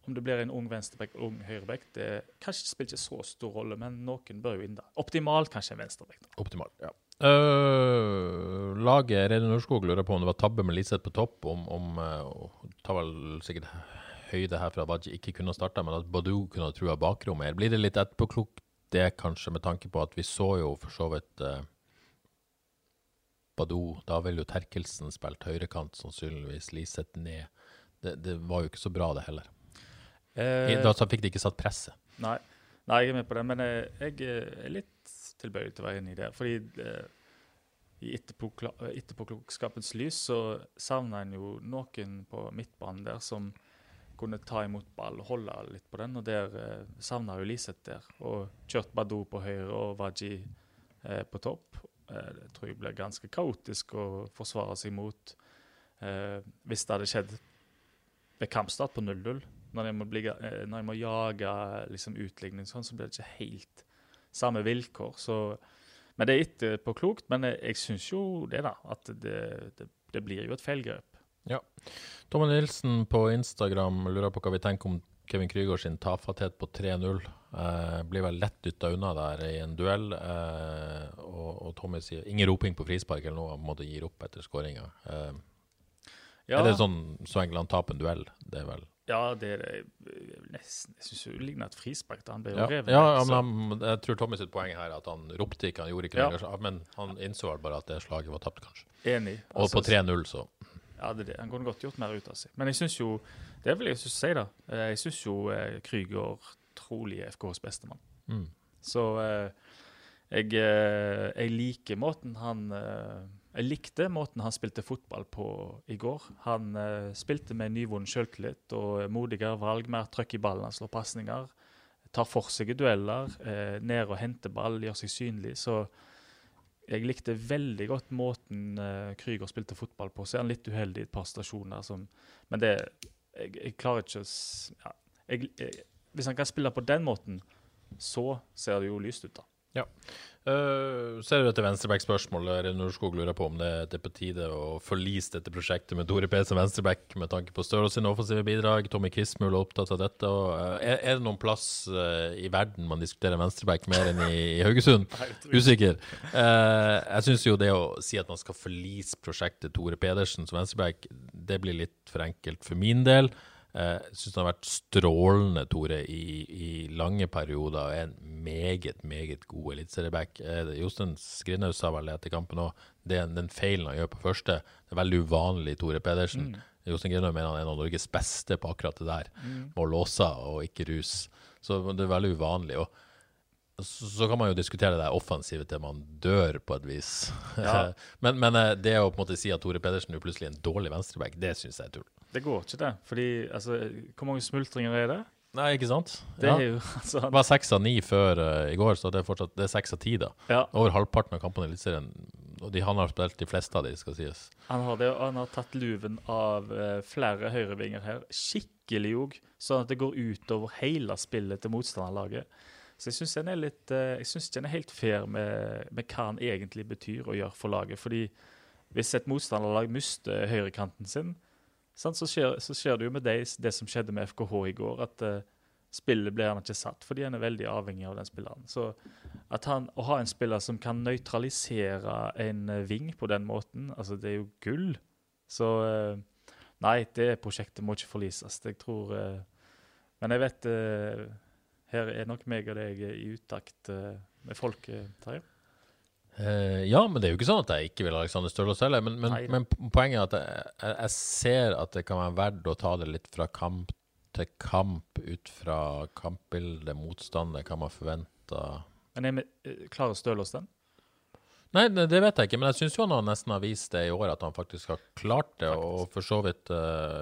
om det blir en ung venstreback og ung høyreback, det kanskje spiller ikke så stor rolle, men noen bør jo inn da. Optimalt kanskje en venstreback. Optimalt. ja. Øh, laget Reidun Norskog lurer på om det var tabbe med Liseth på topp. Om, om uh, tar vel sikkert høyde her for at Wadji ikke kunne starta, men at Badou kunne ha trua bakrommet. her. Blir det litt etterpåklokt det, kanskje, med tanke på at vi så jo for så vidt uh, Badou Da ville jo Terkelsen spilt høyrekant, sannsynligvis. Liseth ned. Det, det var jo ikke så bra, det heller. Eh, da så fikk de ikke satt presset. Nei, nei, jeg er med på det, men jeg, jeg er litt tilbøyelig til å være enig i det. Fordi eh, i etterpåklokskapens lys så savna en jo noen på midtbanen der som kunne ta imot ball og holde litt på den, og der eh, savna jo Liseth der. Og kjørt Badou på høyre og Waji eh, på topp. Eh, det tror jeg blir ganske kaotisk å forsvare seg mot eh, hvis det hadde skjedd ved kampstart på 0-0. Når jeg må, bli, eh, når jeg må jage liksom, utligning, sånn, så blir det ikke helt samme vilkår. Så, men det er etterpåklokt. Men jeg, jeg syns jo det, da. At det, det, det blir jo et feilgrep. Tomme Nilsen på Instagram lurer på hva vi tenker om Kevin Krygård sin tafatthet på 3-0. Eh, blir vel lett dytta unna der i en duell. Eh, og, og, Tommy sier ingen roping på frispark eller noe, han måtte gi opp etter skåringa. Eh, ja. Er det sånn så enkelt han taper en duell? Det er vel Ja, det er det nesten Jeg syns det ligner et frispark. da han ble ja. revet. Ja, men han, jeg tror Tommy sitt poeng her er at han ropte ikke, han gjorde ikke ja. det. Men han innså vel bare at det slaget var tapt, kanskje. Enig. Og altså, på 3-0, så Ja, det er det. Han kunne godt gjort mer ut av seg. Men jeg syns jo Det vil jeg si, da. Eh, jeg syns jo eh, Krüger trolig er FKs bestemann. Mm. Så eh, jeg, eh, jeg, liker måten han eh, Jeg likte måten han spilte fotball på i går. Han eh, spilte med nyvunnen selvtillit og modigere valg, mer trøkk i ballen, han slår pasninger. Tar for seg dueller, ned og henter ball, gjør seg synlig. så jeg likte veldig godt måten eh, Krüger spilte fotball på. Så er han litt uheldig i et par stasjoner. Som, men det jeg, jeg, klarer ikke å ja, jeg, jeg, Hvis han kan spille på den måten, så ser det jo lyst ut, da. Ja. Uh, ser du etter venstreback-spørsmål? Nordskog lurer på om det, det, er på tide å forlise dette prosjektet med Tore P som venstreback med tanke på Størås sine offensive bidrag. Tommy Kismul er opptatt av dette. Og, uh, er, er, det noen plass uh, i verden man diskuterer venstreback mer enn i, i Haugesund? Usikker. jeg syns jo det å si at man skal forlise prosjektet Tore Pedersen som venstreback, det blir litt for enkelt for min del. Jeg uh, syns han har vært strålende, Tore, i, i lange perioder. og Er en meget, meget god eliteserieback. Uh, Jostein Skrinhaug sa vel etter kampen òg den feilen han gjør på første, det er veldig uvanlig Tore Pedersen. Mm. Jostein Grinaud mener han er en av Norges beste på akkurat det der, mm. med å låse og ikke rus. Så det er veldig uvanlig. og så kan man jo diskutere det offensive til man dør, på et vis. Ja. men, men, eh, det å på en måte si at Tore Pedersen er plutselig en dårlig venstreback, det syns jeg er tull. Det går ikke, det. Fordi altså, Hvor mange smultringer er det? Nei, ikke sant? Det, ja. jo, altså, var seks av ni før uh, i går, så det er fortsatt det er seks av ti. da. Ja. Over halvparten av kampene i Eliteserien. Og de, han har spilt de fleste av de, skal sies. Han har det, og han har tatt luven av uh, flere høyrevinger her. Skikkelig òg, sånn at det går utover hele spillet til motstanderlaget. Så jeg syns den er litt uh, Jeg synes den er helt fair med, med, hva han egentlig betyr å gjøre for laget. Fordi hvis et motstanderlag mister høyrekanten sin, så skjer, så, skjer, det jo med det, det som skjedde med FKH i går, at uh, spillet blir han ikke satt fordi han er veldig avhengig av den spilleren. Så han, å ha en spiller som kan nøytralisere en uh, ving på den måten, altså det er jo gull. Så uh, nei, det prosjektet må ikke forlises. Jeg tror Men jeg vet her er nok meg og deg i utakt med folket, Terje. Uh, ja, men det er jo ikke sånn at jeg ikke vil Alexander Stølås heller. Men, men, men, poenget er at jeg, jeg, jeg, ser at det kan være verdt å ta det litt fra kamp til kamp, ut fra kampbildet, motstander, hva man forventer. Men er vi, eh, klarer Stølås den? Nei, det vet jeg ikke, men jeg syns han nesten har vist det i år, at han faktisk har klart det. Faktisk. Og for så vidt uh,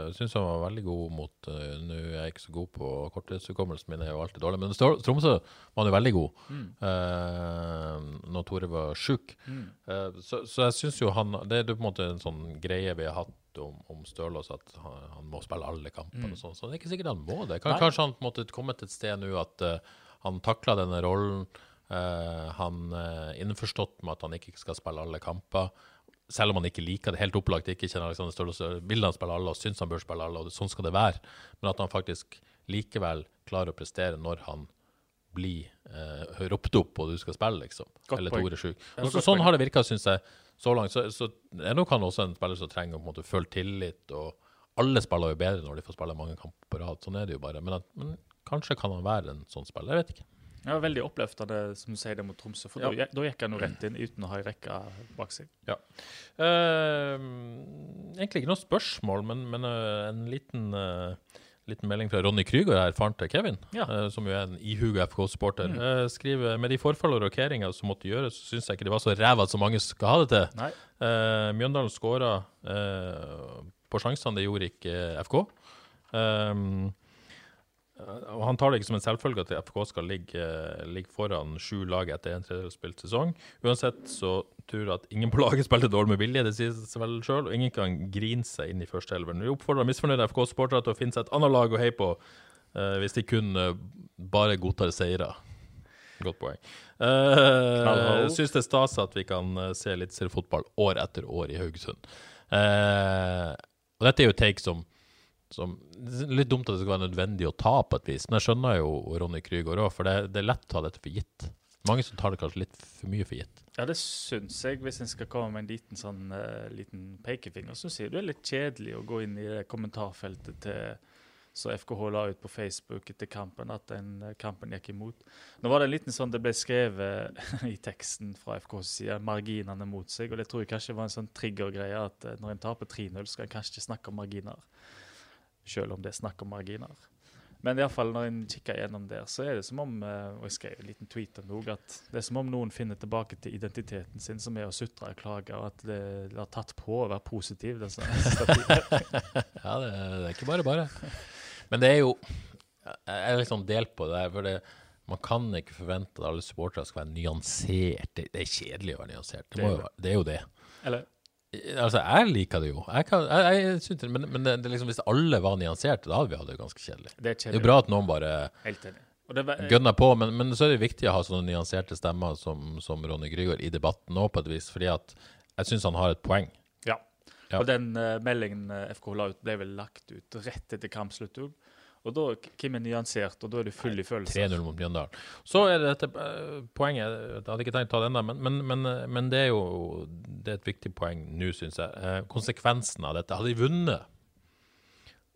eh, syns han var veldig god mot uh, Nå er jeg ikke så god på korttidshukommelsen min, er jo alltid dårlig, men Tromsø var han jo veldig god mm. uh, når Tore var sjuk. Mm. Uh, så, så, jeg syns jo han Det er på en måte en sånn greie vi har hatt om, om Stølås, at han, han, må spille alle kampene mm. og sånn. Så det er ikke sikkert han må det. Kan, kanskje han på en måte kommet et sted nå at han takla denne rollen. Uh, han er uh, innforstått med at han ikke skal spille alle kamper. Selv om han ikke liker det helt opplagt, ikke kjenner Alexander Stølås, vil han spille alle og syns han bør spille alle, og sånn skal det være. Men at han faktisk likevel klarer å prestere når han blir uh, ropt opp og du skal spille, liksom. God eller Tore sjuk. Ja, så, sånn har det virka, syns jeg, så langt. Så, så er nok han også en spiller som trenger å måte, føle tillit. og Alle spiller jo bedre når de får spille mange kamper på rad. Sånn er det jo bare. Men, at, men kanskje kan han være en sånn spiller. Jeg vet ikke. Ja, Veldig oppløftende som du sier det mot Tromsø, for ja. da, da, gikk han jo rett inn uten å ha ei rekke bak seg. Ja. Uh, egentlig ikke noe spørsmål, men, men uh, en liten, uh, liten, melding fra Ronny Krüger her, faren til Kevin, ja. som jo er en ihuga FK-supporter. Mm. skriver med de forfall og rokeringer som måtte gjøres, så syns jeg ikke det var så ræva som mange skal ha det til. Mjøndalen skåra på sjansene, det gjorde ikke FK. Um, og Han tar det ikke som en selvfølge at FK skal ligge, ligge foran sju lag etter en tredjedel spilt sesong. Uansett så tror jeg at ingen på laget spilte dårlig med vilje, det sier seg vel sjøl. Og ingen kan grine seg inn i førsteelveren. Vi oppfordrer misfornøyde FK-sportere til å finne seg et annet lag å heie på, uh, hvis de kun uh, bare godtar seire. Godt poeng. Uh, Syns det er stas at vi kan se litt seriefotball år etter år i Haugesund. Uh, og dette er jo take som som Litt dumt at det skal være nødvendig å ta på et vis, men jeg skjønner jo Ronny Krüger òg, for det, det, er lett å ta dette for gitt. Mange som tar det kanskje litt for mye for gitt. Ja, det syns jeg, hvis en skal komme med en liten, sånn, uh, liten pekefinger. Så sier du det er litt kjedelig å gå inn i det kommentarfeltet til så FKH la ut på Facebook etter kampen at den eh, kampen gikk imot. Nå var det en liten sånn det ble skrevet i teksten fra FKHs side, marginene mot seg. og Det tror jeg kanskje var en sånn triggergreie at når en taper 3-0, skal en kanskje ikke snakke om marginer selv om det er snakk om marginer. Men i alle fall når en kikker gjennom der, så er det som om eh, og jeg skrev en liten tweet om det, at det er som om noen finner tilbake til identiteten sin, som er å sutre og klage, og at det, har tatt på å være positiv. Det ja, det, det, er ikke bare bare. Men det er jo Jeg er liksom delt på det. for det man kan ikke forvente at alle supportere skal være nyansert. Det, det, er kjedelig å være nyansert. Det, det er jo det. Eller Altså, jeg liker det jo. Jeg kan, jeg, jeg synes, men, men det, det liksom, hvis alle var nyanserte, da hadde vi hatt det ganske kjedelig. Det er, kjedelig. det er bra at noen bare gønner på, men, men, så er det viktig å ha sånne nyanserte stemmer som, som Ronny Grygård i debatten òg, på et vis. fordi at jeg syns han har et poeng. Ja. ja. Og den uh, meldingen eh, FK la ut, ble vel lagt ut rett etter kampslutt òg. Og da hvem er nyansert, og da er du full i følelser. 3-0 mot Bjøndalen. Så er det dette uh, poenget Jeg hadde ikke tenkt å ta det ennå, men, men, men, men, det er jo det er et viktig poeng nå, syns jeg. Uh, konsekvensen av dette Hadde de vunnet,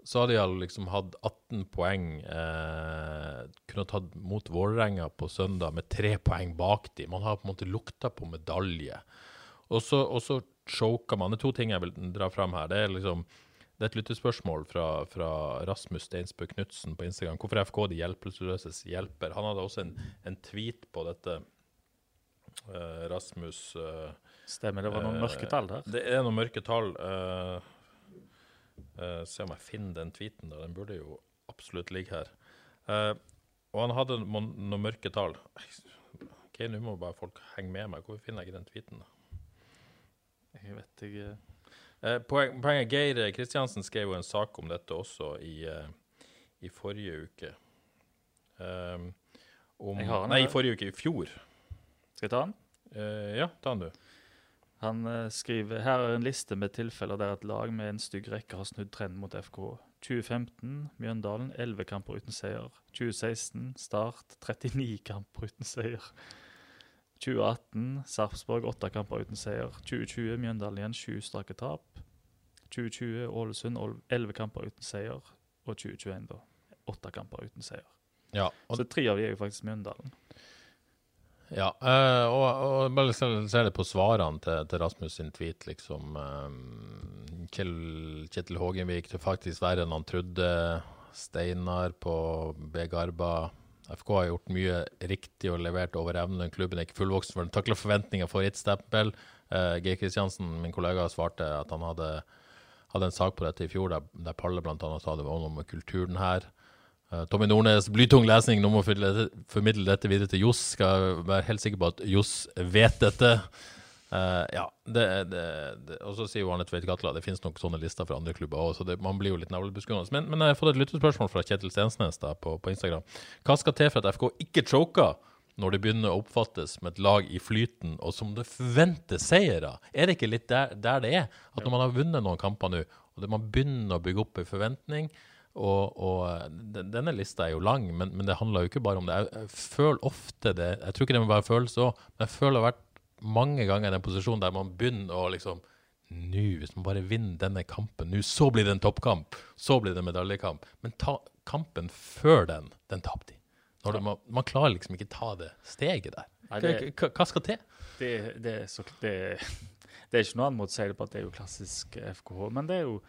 så hadde de liksom hatt 18 poeng. Eh, kunne tatt mot Vålerenga på søndag med tre poeng bak dem. Man har på en måte lukta på medalje. Og så, og så choker man. Det er to ting jeg vil dra fram her. Det er liksom det er et lyttespørsmål fra, fra Rasmus Steinsbø Knutsen på Instagram. Hvorfor er FK de hjelpeløses hjelper? Han hadde også en, en tweet på dette. Uh, Rasmus uh, Stemmer, det var noen uh, mørke tall der? Det er noen mørke tall. se om jeg finner den tweeten. da, Den burde jo absolutt ligge her. og han hadde noen, noen mørke tall. OK, nå må bare folk henge med meg. Hvorfor finner jeg ikke den tweeten? da? Jeg vet ikke. Eh, poenget Geir Kristiansen skrev jo en sak om dette også i, eh, i forrige uke. Um, om, nei, i forrige uke. I fjor. Skal jeg ta den? Uh, ja, ta den, du. Han uh, skriver her er en liste med tilfeller der et lag med en stygg rekke har snudd trenden mot FK. 2015 Mjøndalen 11 kamper uten seier. 2016 Start 39 kamper uten seier. 2018 Sarpsborg åtte kamper uten seier. 2020 Mjøndalen igjen sju strake tap. 2020 Ålesund 11 kamper uten seier. Og 2021 da åtte kamper uten seier. Ja, Så tre av de er jo faktisk Mjøndalen. Ja, øh, og, og bare ser det på svarene til, til, Rasmus sin tweet, liksom. Øh, Kjetil Hågenvik til faktisk verre enn han trodde. Steinar på B. Garba. FK har gjort mye riktig og levert over evne. Klubben er ikke fullvoksen for den takler forventninger for ett stempel. Uh, Geir Kristiansen, min kollega, svarte at han hadde hadde en sak på dette i fjor der, der Palle bl.a. sa det var noe med kulturen her. Uh, Tommy Nordnes, blytung lesning, nå må formidle dette videre til Johs. Skal være helt sikker på at Johs vet dette. Uh, ja, det, det, det, Og så sier Arne Tveit Katla det finnes nok sånne lister fra andre klubber òg, så man blir jo litt navlebeskuende. Men, men, jeg har fått et lyttespørsmål fra Kjetil Stensnes da, på, på, Instagram. Hva skal til for at FK ikke choker når det begynner å oppfattes som et lag i flyten, og som det forventes seire? Er det ikke litt der, der, det er? At når man har vunnet noen kamper nå, og man begynner å bygge opp en forventning og, og, Denne lista er jo lang, men, men, det handler jo ikke bare om det. Jeg, føler ofte det Jeg tror ikke det må være følelse òg, men jeg føler det har vært mange ganger i den posisjonen der man begynner å liksom Nå, hvis man bare vinner denne kampen, nå så blir det en toppkamp. Så blir det en medaljekamp. Men ta, kampen før den, den tapte de. Når man, man, klarer liksom ikke ta det steget der. Nei, det, hva, hva, skal til? Det, det, så, det, det, er ikke noe annet mot å si det på at det er jo klassisk FKH. Men det er jo,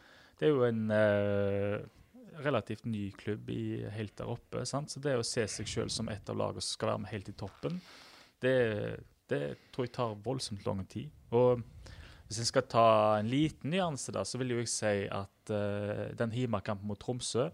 er jo en uh, relativt ny klubb i, helt der oppe. Sant? Så det å se seg sjøl som et av lagene som skal være med helt i toppen, det, tror jeg tar voldsomt lang tid. Og hvis en skal ta en liten nyanse, da, så vil jo jeg si at uh, den hjemmekampen mot Tromsø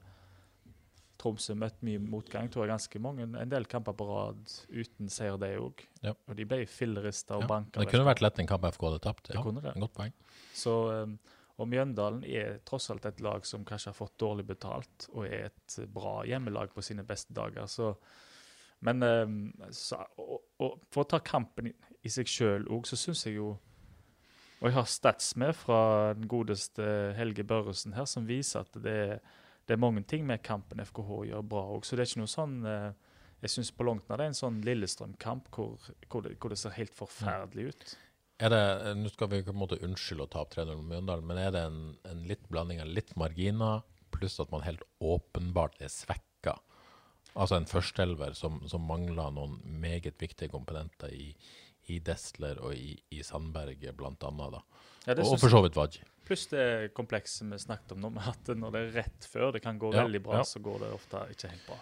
Tromsø møtte mye motgang. tror jeg ganske mange, En del kamper på rad uten seier, de òg. Ja. Og de ble fillerista og ja. banka. Det kunne vært lett en kamp FK hadde tapt. Ja, det kunne det. Godt poeng. Så, um, og Mjøndalen er tross alt et lag som kanskje har fått dårlig betalt, og er et bra hjemmelag på sine beste dager. Så, men um, så, og, og for å ta kampen i, seg sjøl òg, så syns jeg jo Og jeg har stats med fra den godeste Helge Børresen her, som viser at det er, det er mange ting med kampen FKH gjør bra òg. Så det er ikke noe sånn eh, Jeg syns på langt nær det er en sånn Lillestrøm-kamp hvor, hvor, hvor det ser helt forferdelig ut. Er det, Nå skal vi på en måte unnskylde å tape 3-0 mot Mjøndalen, men er det en, en litt blanding av litt marginer pluss at man helt åpenbart er svekka? Altså en førsteelver som, som mangler noen meget viktige komponenter i, i Destler og i, i Sandberg, blant annet. Da. Ja, og, og for så vidt Wadji. Pluss det komplekset vi snakket om nå, med at når det er rett før det kan gå Ja, veldig bra, ja. så går det ofte ikke helt bra.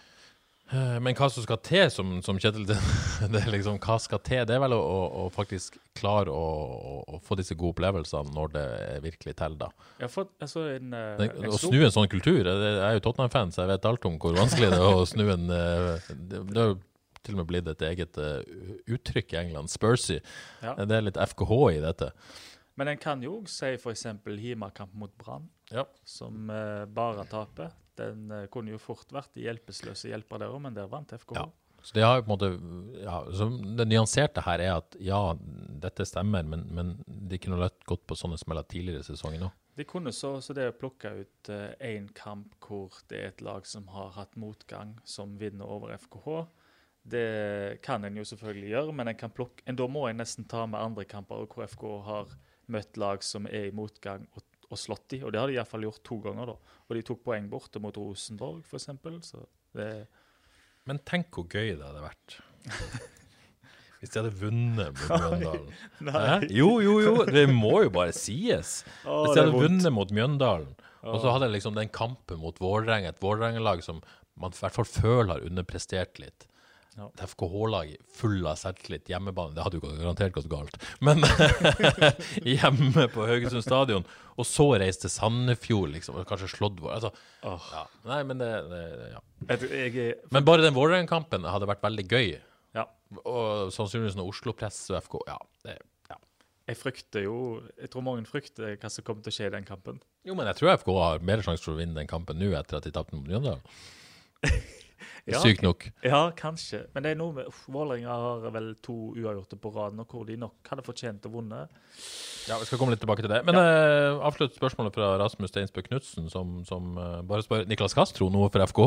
Eh, Men hva som skal til, som, som Kjetil det er liksom, Hva skal til? Det er vel å, å, faktisk klare å, å, få disse gode opplevelsene når det virkelig teller, da. Har fått altså, en, eh, Det, en å stor- snu en sånn kultur Jeg er jo Tottenham-fan, så jeg vet alt om hvor vanskelig det er å snu en eh, Det, det har jo til og med blitt et eget uttrykk i England, Spursy. Ja. Det er litt FKH i dette. Men en kan jo si f.eks. hjemmekamp mot Brann, Ja. som uh, bare taper. Den eh, kunne jo fort vært de hjelpeløse hjelper der òg, men der vant FKH. Ja. Så det har på en måte ja, så Det nyanserte her er at ja, dette stemmer, men, men de kunne lett gått på sånne smeller tidligere i sesongen òg. De kunne så, så det å plukke ut én kamp hvor det er et lag som har hatt motgang, som vinner over FKH, det kan en jo selvfølgelig gjøre, men en kan plukke, en, da må en nesten ta med andre kamper hvor FKH har møtt lag som er i motgang og, og slått de, og det har de iallfall gjort to ganger. da. Og de tok poeng borte mot Rosenborg, f.eks. Det Men tenk hvor gøy det hadde vært. Hvis de hadde vunnet mot Mjøndalen. Nei. Jo, jo, jo, det må jo bare sies. Å, Hvis de hadde vunnet mot Mjøndalen, og så hadde liksom den kampen mot Vålerenga, et Vålerenga-lag som man i hvert fall føler har underprestert litt. Ja. Et FKH-lag full av selvtillit, hjemmebane, det hadde jo garantert gått galt. Men hjemme på Haugesund stadion, og så reise til Sandefjord, liksom, og kanskje slått vår altså, oh. ja. Nei, men det, det ja. Jeg, jeg er Men bare den Vålerenga-kampen hadde vært veldig gøy. Ja. Og sannsynligvis noe Oslo Press og FK Ja. Det. Jeg frykter jo Jeg tror mange frykter hva som kommer til å skje i den kampen. Jo, men jeg tror FK har mer sjanse for å vinne den kampen nå etter at de tapte mot Mjøndalen. Ja, Sykt nok. Ja, kanskje. Men det er noe med uff, Vålerenga har vel to uavgjorte på rad nå, hvor de nok hadde fortjent å vinne. Ja, Vi skal komme litt tilbake til det. Men eh, avslutt spørsmålet fra Rasmus Steinsbø Knutsen, som, som uh, bare spør Niklas Castro noe for FK.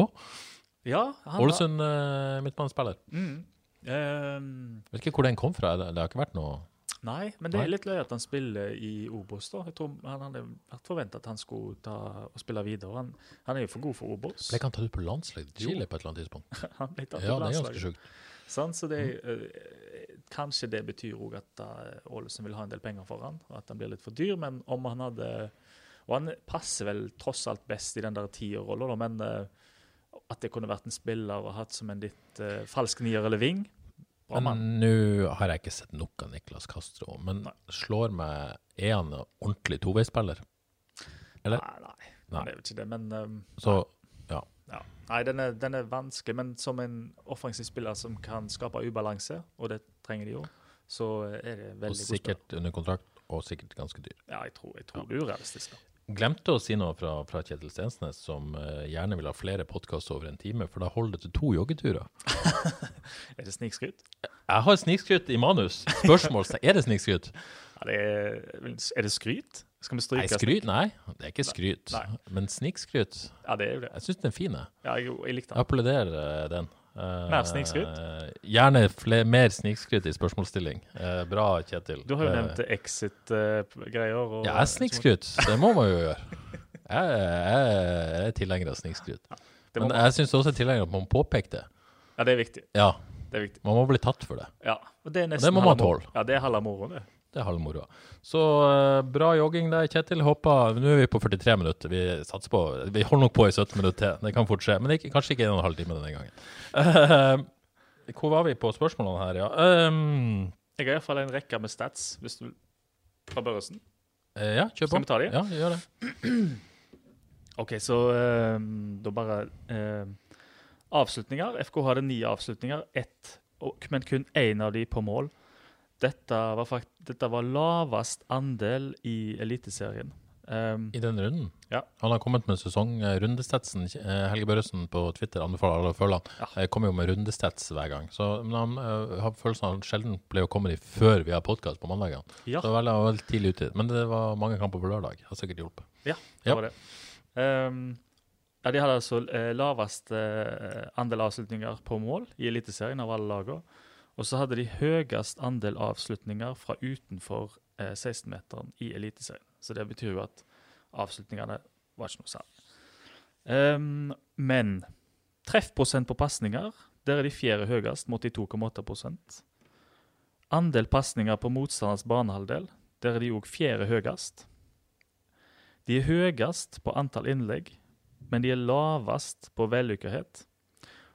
Ja, han Ålesund uh, midtbanespiller. Mm. Um, Vet ikke hvor den kom fra. Det, det har ikke vært noe nei, men det er litt løye at han spiller i Obos. da. Jeg tror Han hadde vært forventa at han skulle ta og spille videre. Han, han er jo for god for Obos. Ble ikke han tatt ut på landslaget Jo. Chile på et eller annet tidspunkt? Han ble tatt Ja, på det er ganske sjukt. Sånn, så det, eh, kanskje det betyr òg at eh, Ålesund vil ha en del penger for han, og at han blir litt for dyr. Men om han hadde Og han passer vel tross alt best i den der tierrolla, men uh, at det kunne vært en spiller og hatt som en litt uh, falsk nier eller ving nå har jeg ikke sett nok av Niklas Castro. Men Nei. slår meg Er han en ordentlig toveispiller? Eller? Nei, nei, Nei. Det er jo ikke det. Men um, Så ja. Nei, den er, den er vanskelig. Men som en offensiv spiller som kan skape ubalanse, og det trenger de jo, så er det veldig godt. Og sikkert under kontrakt, og sikkert ganske dyr. Ja, jeg tror, jeg tror det er urealistisk. da. Glemte å si noe fra, fra Kjetil Stensnes, som uh, gjerne vil ha flere podkaster over en time, for da holder det til to joggeturer. Er det snikskryt? Jeg har snikskryt i manus. Spørsmål er det snikskryt. Ja, det er, er det skryt? Skal vi stryke Nei, skryt? Nei, det er ikke skryt. Nei. Men snikskryt Ja, det er jo det. Jeg syns den er fin. Ja, jeg, jeg likte Jeg den. applauderer eh, den. Eh, Mer snikskryt? gjerne fler, mer snikskryt i spørsmålsstilling. Uh, bra, Kjetil. Du har jo Eh, nevnt Exit-greier. Uh, Ja, jeg snikskryt. Det må man jo gjøre. Jeg, jeg, jeg er tilhenger av snikskryt. Ja, Men man- jeg syns også er tilhenger av at man påpeker det. Ja, det er viktig. Ja, Det er viktig. man må bli tatt for det. Ja, og det er nesten det må man tåle. Ja, det er halve moroen, det. Det er halv moroa. Så eh, bra jogging der, Kjetil. Håper Nå er vi på 43 minutter. Vi satser på Vi holder nok på i 17 minutter til. Det kan fort skje. Men ikke, kanskje ikke en og en halv time denne gangen. Uh, hvor var vi på spørsmålene her, ja? Um, Jeg har iallfall en rekke med stats, hvis du vil. Fra Børresen. Uh, ja, kjør på. Skal vi ta de? Ja, gjør det. OK, så uh, da bare Avslutninger. FK hadde ni avslutninger, ett, men kun én av de på mål. Dette var, fakt dette var lavest andel i Eliteserien. Um, I den runden? Ja. Han har kommet med sesong eh, rundestetsen. Helge Børresen på Twitter anbefaler alle å følge han. Ja. Jeg kommer jo med rundestets hver gang. Så, men han eh, har følelsen av at han sjelden pleier å komme de før vi har podkast på mandagene. ja, Så veldig, veldig tidlig ute. Men det var mange kamper på lørdag. Har sikkert hjulpet. ja, det Ja. var det. Um, ja, de hadde altså eh, lavest eh, andel avslutninger på mål i Eliteserien av alle lagene. Og så hadde de høyest andel avslutninger fra utenfor eh, 16-meteren i Eliteserien. Så det betyr jo at avslutningene var ikke noe særlig. Um, men treffprosent på pasninger, der er de fjerde høyest, mot 82,8% Andel pasninger på motstanders banehalvdel, der er de òg fjerde høyest. De er høyest på antall innlegg, men de er lavest på vellykkethet.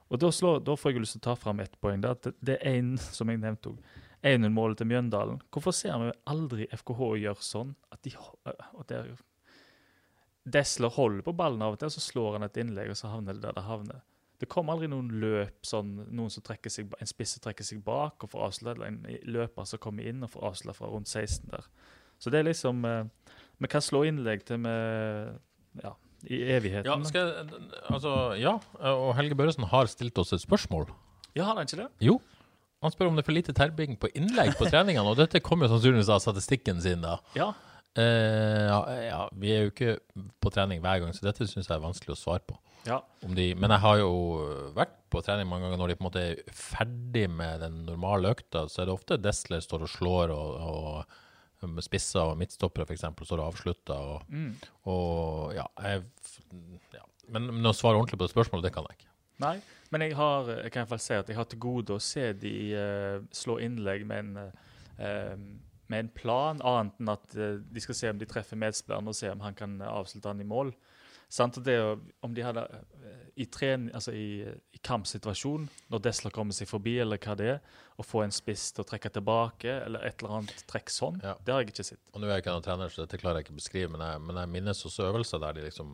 Og da, slår, da får jeg lyst til å ta fram ett poeng. Det, at det er én, som jeg nevnte òg, 1-0-målet til Mjøndalen. Hvorfor ser vi aldri FKH gjøre sånn at de og der, Desler holder på ballen av og til, så slår han et innlegg, og så havner det der det havner. Det kommer aldri noen løp, sånn, noen som trekker seg, en spisse trekker seg bak og får eller en løper som kommer inn og får avslutta fra rundt 16 der. Så det er liksom Vi kan slå innlegg til med ja, i evigheten. Ja, skal jeg, altså, ja, og Helge Børresen har stilt oss et spørsmål. Ja, har han ikke det? Jo. Han spør om det er for lite terping på innlegg på treningene, og dette kommer jo sannsynligvis av statistikken sin, da. Ja. Eh, ja, ja, vi er jo ikke på trening hver gang, så dette syns jeg er vanskelig å svare på. ja. Om de, men jeg har jo vært på trening mange ganger når de på en måte er ferdig med den normale økta, så er det ofte Desler står og slår, og, og spisser og midtstoppere f.eks. står og avslutter. Og, Mm. og ja, jeg, ja. Men, men å svare ordentlig på det spørsmålet, det kan jeg ikke. Nei, men jeg har jeg kan i hvert fall si at jeg har til gode å se de uh, slå innlegg med en, uh, med en plan, annet enn at uh, de skal se om de treffer medspilleren og se om han kan avslutte han i mål. Det, om de hadde eh, i, tren, altså i, i kampsituasjon, når Desler kommer seg forbi, eller hva det er, å få en spiss til å trekke tilbake, eller et eller annet trekk sånn, Ja. det har jeg ikke sett. Og nå er jeg ikke noen trener, så dette klarer jeg ikke å beskrive, men jeg, men jeg minnes også øvelser der de liksom,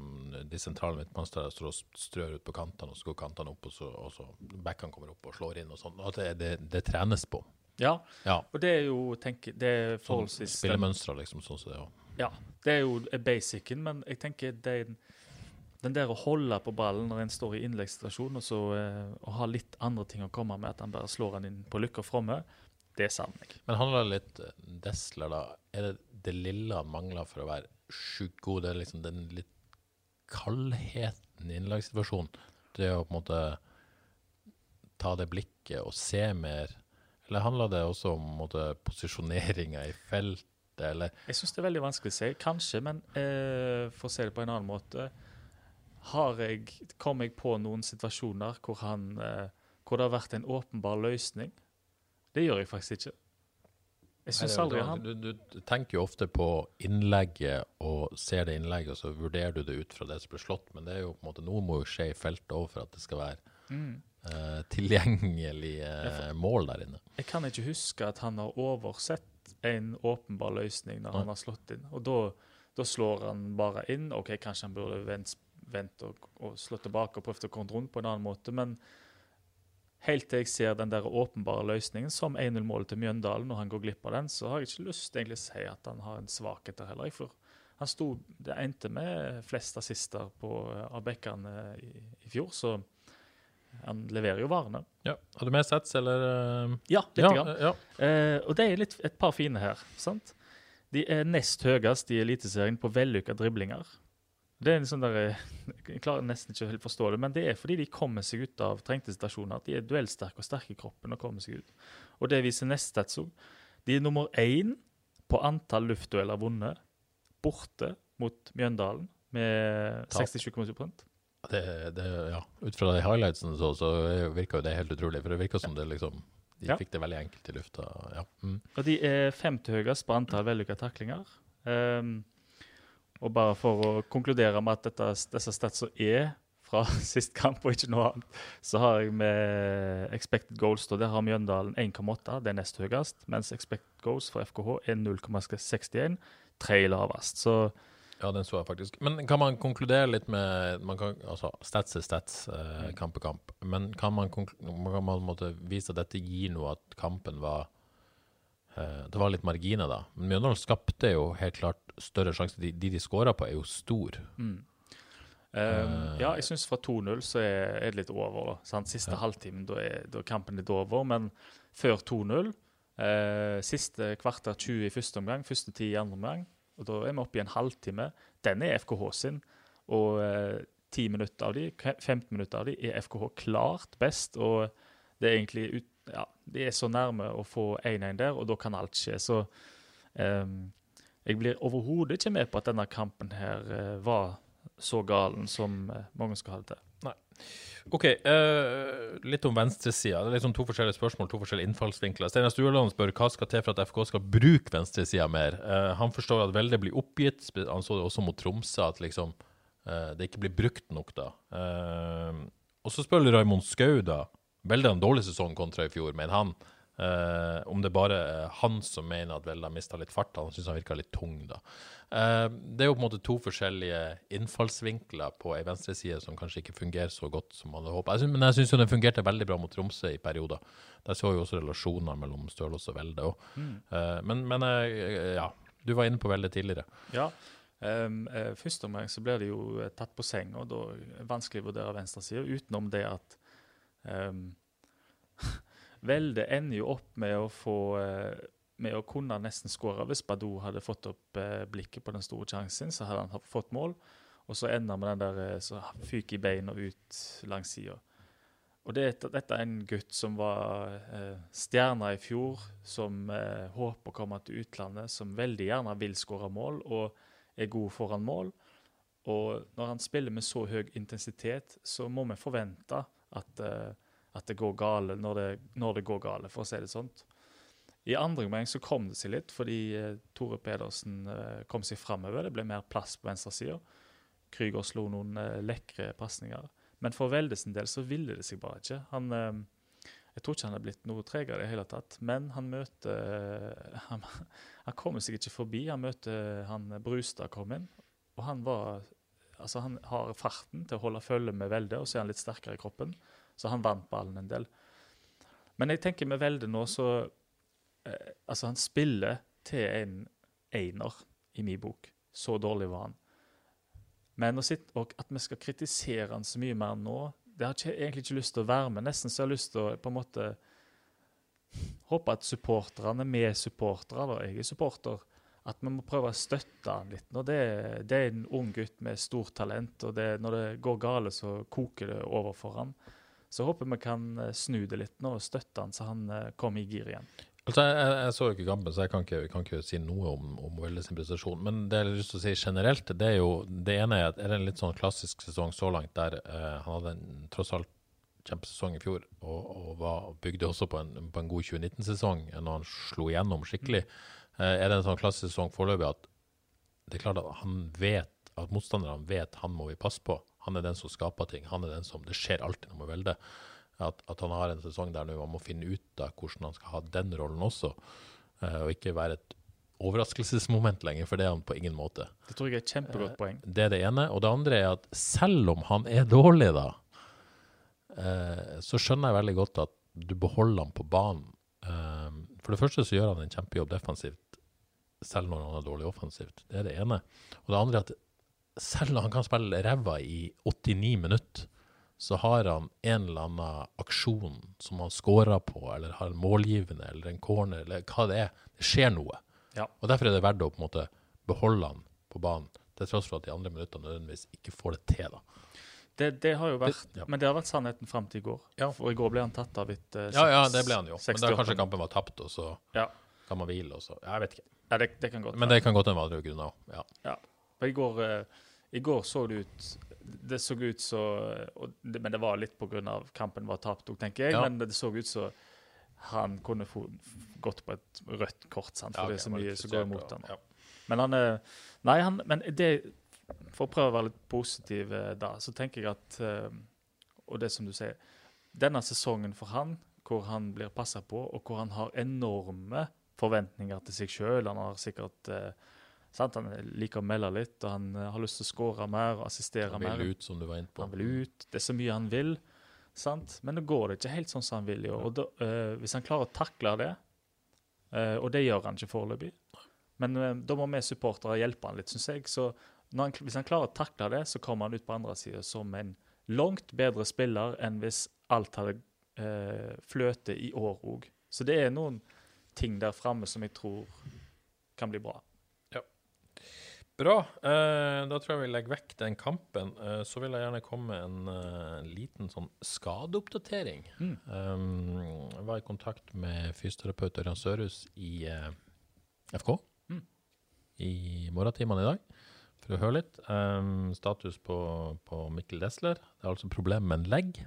de sentrale midtmannsterne står og strør ut på kantene, og så går kantene opp, og så, og så backene kommer opp og slår inn og sånn. At det, det, det trenes på. Ja, Ja. og det er jo tenk, det er Sånn spillemønstre, liksom, sånn som det er. Ja, det er jo basicen, men jeg tenker den, den der å holde på ballen når en står i innleggssituasjon, og så eh, å ha litt andre ting å komme med, at han bare slår den inn på lykke og fromme, det savner jeg. Men handler det litt eh, Desler, da? Er det det lille han mangler for å være sjukt god? Det er liksom den litt kaldheten i innlagssituasjonen? Det å på en måte ta det blikket og se mer? Eller handler det også om måte, posisjoneringa i feltet, eller Jeg syns det er veldig vanskelig å si, kanskje, men eh, for å se det på en annen måte har jeg, Kom jeg på noen situasjoner hvor, han, eh, hvor det har vært en åpenbar løsning? Det gjør jeg faktisk ikke. Jeg syns aldri han du, du, du tenker jo ofte på innlegget og ser det innlegget, og så vurderer du det ut fra det som blir slått, men det er jo på en måte noe må jo skje i feltet òg for at det skal være mm. eh, tilgjengelig eh, mål der inne. Jeg kan ikke huske at han har oversett en åpenbar løsning når Nei. han har slått inn. Og da, da slår han bare inn. OK, kanskje han burde vent, vent og, og slått tilbake og prøvd å komme rundt på en annen måte, men helt til jeg ser den der åpenbare løsningen, som 1-0-målet til Mjøndalen, når han går glipp av den, så har jeg ikke lyst til egentlig å si at han har en svakhet der heller. For han sto, det endte med flest assister på, av bekkene i, i fjor, så han leverer jo varene. Ja. Har du med sats, eller? eh? Ja, litt. ja, grann. ja. Eh, og det er litt, et par fine her. sant? De er nest høyest i Eliteserien på vellykka driblinger. Det er sånn der, eh, Jeg klarer nesten ikke helt forstå det, men det er fordi de kommer seg ut av trengte situasjoner. At de er duellsterke og sterke i kroppen og kommer seg ut. Og det viser nest stats òg. De er nummer én på antall luftdueller vunnet borte mot Mjøndalen med Tap. 67,7 Det, det, ja. Ut fra de highlightsene så, så virka jo det helt utrolig, for det virka som det liksom De Ja. fikk det veldig enkelt i lufta. Ja. Mm. Og de er femte høyest på antall vellykka taklinger. Ehm, og bare for å konkludere med at dette, disse statsa er fra sist kamp og ikke noe annet, så har jeg med expected goals da, Der har Mjøndalen 1,8, det er nest høyest. Mens expected goals for FKH er 0,61, tre lavest. Så Ja, den så jeg faktisk. Men kan man konkludere litt med man kan, altså, Stats er stats, eh, Mm. kamp er kamp. Men kan man, kan man vise at dette gir noe, at kampen var det var litt marginer, da. Men Mjøndalen skapte jo helt klart større sjanser. De de, de skåra på, er jo stor. Um, ja, jeg syns fra 2-0 så er, er det litt over. da. Sant? Siste halvtimen, da er, da er kampen litt over. Men før 2-0, eh, siste kvarter 20 i første omgang, første 10 i andre omgang, og da er vi oppe i en halvtime. Den er FKH sin. Og eh, 10 minutter av de, 15 minutter av de er FKH klart best. Og det er egentlig ut, ja, de er så nærme å få 1-1 der, og da kan alt skje. Så ehm, jeg blir overhodet ikke med på at denne kampen her eh, var så galen som eh, mange skal ha det til. OK, eh, litt om venstresida. Det er liksom to forskjellige spørsmål, to forskjellige innfallsvinkler. Steinar Stueland spør hva skal til for at FK skal bruke venstresida mer. Eh, han forstår at Velde blir oppgitt. Han så det også mot Tromsø, at liksom eh, det ikke blir brukt nok da. Eh, og så spør Raymond Skau, da. Velde har en dårlig sesong kontra i fjor, mener han. Uh, om det bare er han som mener at Velde har mista litt fart. Han syns han virka litt tung, da. Uh, det er jo på en måte to forskjellige innfallsvinkler på ei venstreside som kanskje ikke fungerer så godt som man hadde håpet. Men jeg syns den fungerte veldig bra mot Tromsø i perioder. Der så vi også relasjoner mellom Stølås og Velde òg. men men eh, ja, du var inne på Velde tidligere. Ja. Um, først første omgang så blir det jo tatt på senga, og da er det vanskelig å vurdere venstresida, utenom det at um, Velde ender jo opp med å få eh, med å kunne nesten skåre. Hvis Badou hadde fått opp eh, blikket på den store sjansen, så hadde han fått mål. Og så ender med den der eh, så fyker i beina ut langs sida. Og det, dette er en gutt som var eh, stjerna i fjor, som eh, håper å komme til utlandet, som veldig gjerne vil skåre mål og er god foran mål. Og når han spiller med så høy intensitet, så må vi forvente at, eh, at det går gale når det, når det går gale, for å si det sånt. I andre omgang så kom det seg litt, fordi eh, Tore Pedersen eh, kom seg framover. Det ble mer plass på venstresida. Krüger slo noen lekre pasninger. Men for Velde sin del så ville det seg bare ikke. Han, jeg tror ikke han er blitt noe tregere i det hele tatt, men han møter Han, han kommer seg ikke forbi. Han møter han Brustad kom inn, og han var Altså, han har farten til å holde følge med Velde, og så er han litt sterkere i kroppen. Så han vant ballen en del. Men jeg tenker med Velde nå, så eh, Altså, han spiller til en einer i min bok. Så dårlig var han. Men og at vi skal kritisere han så mye mer nå, det har jeg egentlig ikke lyst til å være med. Nesten så jeg har lyst til å på en måte håpe at supporterne, med er supportere, da, jeg er supporter, at vi må prøve å støtte han litt. Når det, det er en ung gutt med stort talent, og det, når det går gale, så koker det over for han. Så håper vi kan eh, snu det litt nå og støtte han, så han eh, kommer i gir igjen. Altså, jeg, jeg, så jo ikke kampen, så jeg kan ikke, kan ikke si noe om, om Velde sin prestasjon. Men det jeg har lyst til å si generelt, det er jo det ene er at er det en litt sånn klassisk sesong så langt der eh, han hadde en tross alt kjempesesong i fjor og, og var, bygde også på en, på en god 2019-sesong når han slo igjennom skikkelig. Eh, er det en sånn klassisk sesong foreløpig at det er klart at han vet at motstanderne vet han må vi passe på. Han er den som skaper ting. Han er den som, Det skjer alltid noe med Velde. At, at han har en sesong der nå man må finne ut av hvordan han skal ha den rollen også. eh, og ikke være et overraskelsesmoment lenger, for det er han på ingen måte. Det tror jeg er et kjempegodt poeng. Det er det ene. Og det andre er at selv om han er dårlig, da, eh, så skjønner jeg veldig godt at du beholder han på banen. Eh, for det første så gjør han en kjempejobb defensivt, selv når han er dårlig offensivt. Det er det ene. Og det andre er at selv om han kan spille ræva i 89 minutter, så har han en eller annen aksjon som han scorer på, eller har en målgivende, eller en corner, eller hva det er. Det skjer noe. Ja. Og derfor er det verdt å på en måte beholde han på banen, til tross for at de andre minuttene nødvendigvis ikke får det til. da. Det, det har jo vært, Det- ja. Men det har vært sannheten fram til i går. Ja. For i går ble han tatt av etter Ja, ja, det ble han jo. Men da kanskje kampen var tapt, og så Ja, kan man hvile, og så Jeg vet ikke. ja det, det kan godt Men det kan godt hende andre grunner òg. Ja. Ja. I går, eh, I går så det ut Det så ut så og Men det var litt pga. kampen var tapt òg, tenker jeg. Men det så ut så han kunne få, gått på et rødt kort, sant? for Ja, okay, det er så var mye som går imot ham. Men han er Nei, han, men det For å prøve å være litt positiv eh, da, så tenker jeg at eh, Og det som du sier Denne sesongen for han, hvor han blir passa på, og hvor han har enorme forventninger til seg sjøl Han har sikkert eh, sant? Han liker å melde litt, og han har lyst til å skåre mer og assistere mer. Han mer. vil ut, som du var inne på. Han vil ut. Det er så mye han vil. Sant? Men nå går det ikke helt sånn som han vil. i år. Og da, eh, hvis han klarer å takle det, Eh, og det gjør han ikke foreløpig. Men eh, da må vi supportere hjelpe han litt, syns jeg. Så han, hvis han klarer å takle det, så kommer han ut på andre sida som en langt bedre spiller enn hvis alt hadde eh, fløte i år òg. Så det er noen ting der framme som jeg tror kan bli bra. Ja. Bra. Eh, da tror jeg vi legger vekk den kampen. Eh, så vil jeg gjerne komme med en eh, liten sånn skadeoppdatering. Mm. Um, jeg var i kontakt med fysioterapeut Ørjan Sørhus i eh, FK Mm. i morgentimene i dag for å høre litt. Um, status på, på Mikkel Desler. Det er altså problem med en legg.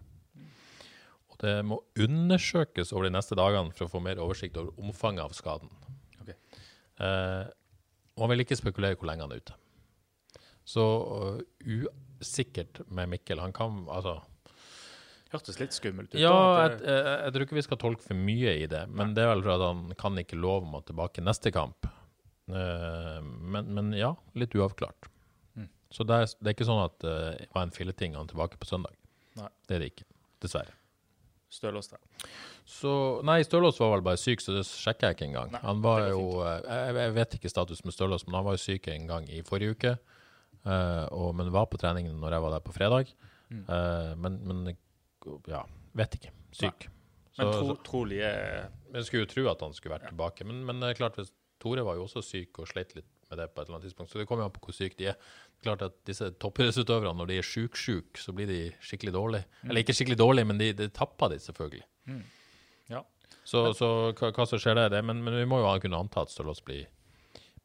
Og det må undersøkes over de neste dagene for å få mer oversikt over omfanget av skaden. Okay. Uh, og han vil ikke spekulere hvor lenge han er ute. Så uh, usikkert med Mikkel. Han kan altså Hørtes litt skummelt ut. Ja, jeg, jeg, jeg tror ikke vi skal tolke for mye i det, men det er vel at han kan ikke love om å tilbake neste kamp. Eh, men, men ja, litt uavklart. Mm. Så det er, det er ikke sånn at eh, det var en filleting han tilbake på søndag. Nei. Det er det ikke. Dessverre. Stølås da? Så, nei, Stølås var vel bare syk, så det sjekka jeg ikke engang. Nei, Han var jo, eh, jeg, jeg vet ikke status med Stølås, men han var jo syk en gang i forrige uke. Uh, og, men var på trening når jeg var der på fredag. Mm. Uh, men, men ja, vet ikke. Syk. Men tro, trolig er jeg skulle jo tro at han skulle vært tilbake. Men, men klart, hvis Tore var jo også syk og sleit litt med det på et eller annet tidspunkt, så det kommer jo an på hvor syke de er. Klart at disse toppidrettsutøverne, når de er sjuk-sjuk, så blir de skikkelig dårlige. Eller ikke skikkelig dårlige, men de, de tapper de selvfølgelig. Mm. Ja. Så, så hva, hva som skjer der, det Men, men vi må jo kunne anta at Stølås blir,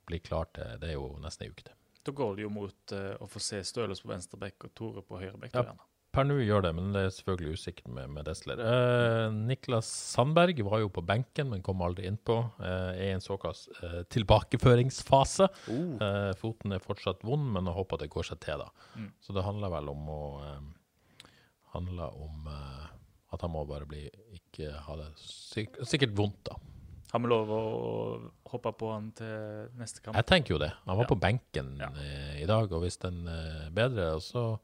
blir klar til Det er jo nesten ei uke til. Da går det jo mot uh, å få se Stølås på venstre bekk og Tore på høyre bekk. Ja. Per nå gjør det, men det er selvfølgelig usikkert med, med Desler. Eh, Niklas Sandberg var jo på benken, men kom aldri innpå. Eh, er i en såkalt eh, tilbakeføringsfase. Uh. foten er fortsatt vond, men jeg håper det går seg til. da. Mm. Så det handler vel om å eh, handler om eh, at han må bare bli ikke ha det sik sikkert vondt, da. Har vi lov å hoppe på han til neste kamp? Jeg tenker jo det. Han var Ja. på benken Ja. i dag, og hvis den er bedre, så.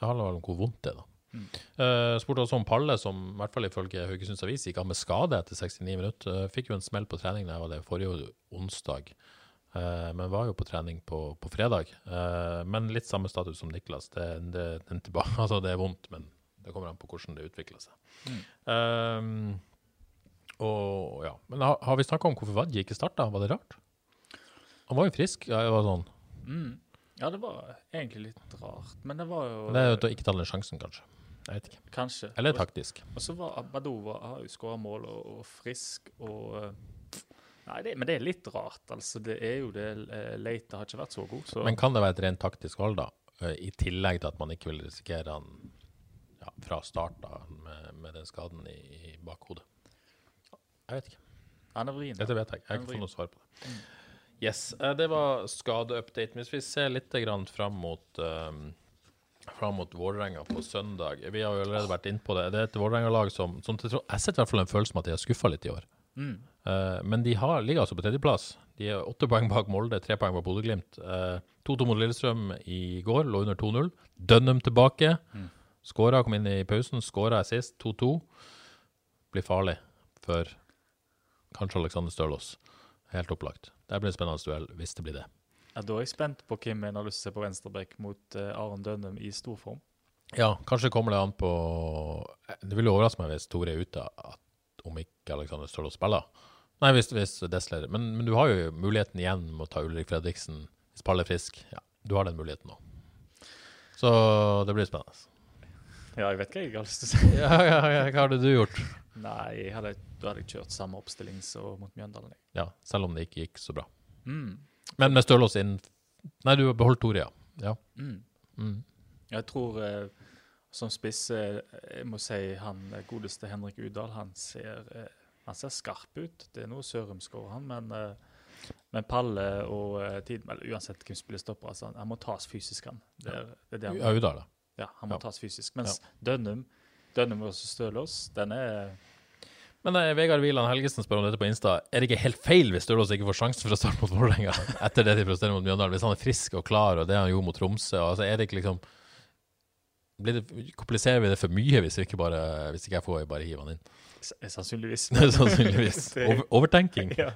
Det handler vel om hvor vondt det er, da. Mm. Uh, spurte også om Palle, som i hvert fall ifølge Haugesunds Avis gikk av med skade etter 69 minutter. Uh, fikk jo en smell på trening da jeg var der forrige onsdag, uh, men var jo på trening på, på fredag. Men litt samme status som Niklas. Det, det, det, tilba altså, det er vondt, men det kommer an på hvordan det utvikler seg. Mm. Og ja, Men har, har vi snakka om hvorfor Wadji ikke starta? Var det rart? Han var jo frisk. Ja, det var sånn. Mm. Ja, det var egentlig litt rart, men det var jo det er jo å ikke ta den sjansen, kanskje. Jeg vet ikke. Kanskje. Eller taktisk. Og så var Abadova har jo skåra mål og, og frisk og Nei, det, men det er litt rart, altså. Det er jo det eh, Leite har ikke vært så god, så Men kan det være et rent taktisk valg, da? Eh, I tillegg til at man ikke vil risikere han ja, fra start da, med, med den skaden i, i bakhodet. Jeg vet ikke. han er vrien. Dette vet jeg. Jeg har ikke fått noe svar på det. Yes, eh, Det var skadeupdate. Hvis vi ser litt grann fram mot um, fram mot Vålerenga på søndag Vi har jo allerede vært inne på det. Det er et Vålerenga-lag som, som til Jeg sitter i hvert fall en følelse med at de har skuffa litt i år. Mm. Uh, men de har, ligger altså på tredjeplass. De er åtte poeng bak Molde, tre poeng bak Bodø-Glimt. Uh, 2-2 mot Lillestrøm i går, lå under 2-0. Dønnum tilbake. Mm. Skåra, kom inn i pausen. Skåra sist, 2-2. Blir farlig for kanskje Alexander Stølås. Helt opplagt. Det blir en spennende duell, hvis det blir det. Ja, da er jeg spent på hvem en har lyst til å se på venstreback mot uh, Aron Dønnum i stor form. Ja, kanskje kommer det an på Det vil jo overraske meg hvis Tore er ute, at om ikke Alexander Stølås spiller. Nei, hvis, hvis Desler men, men du har jo muligheten igjen med å ta Ulrik Fredriksen hvis Palle er frisk. Ja, du har den muligheten nå. Så det blir spennende. Ja, jeg vet hva jeg har lyst til å si. Ja, ja, ja, hva hadde du gjort? Nei, jeg hadde, da hadde jeg kjørt samme oppstilling som mot Mjøndalen. jeg. Ja, selv om det ikke gikk så bra. Mm. Men med Stølås inn Nei, du har beholdt Tore, ja. ja. Mm. Mm. Jeg tror eh, som spiss eh, Jeg må si han eh, godeste Henrik Udal, han ser, eh, han ser skarp ut. Det er noe Sørumsk over han, men, eh, men Palle og tid, Uansett hvem spiller stopper, altså, han, må tas fysisk, han. Det er, det er det han Udal, da. Ja, han må Ja. tas fysisk. Mens Dønnum Dønnum og Stølås, den er Men eh, Vegard Wieland Helgesen spør om dette på Insta. Er det ikke helt feil hvis Stølås ikke får sjansen for å starte mot Vålerenga etter det de presterer mot Mjøndalen? Hvis han er frisk og klar, og det han gjorde mot Tromsø altså, er det ikke liksom blir det, Kompliserer vi det for mye hvis, vi ikke bare, hvis ikke jeg får bare hive han inn? Sannsynligvis. Sannsynligvis. Det- Over, overtenking. Ja.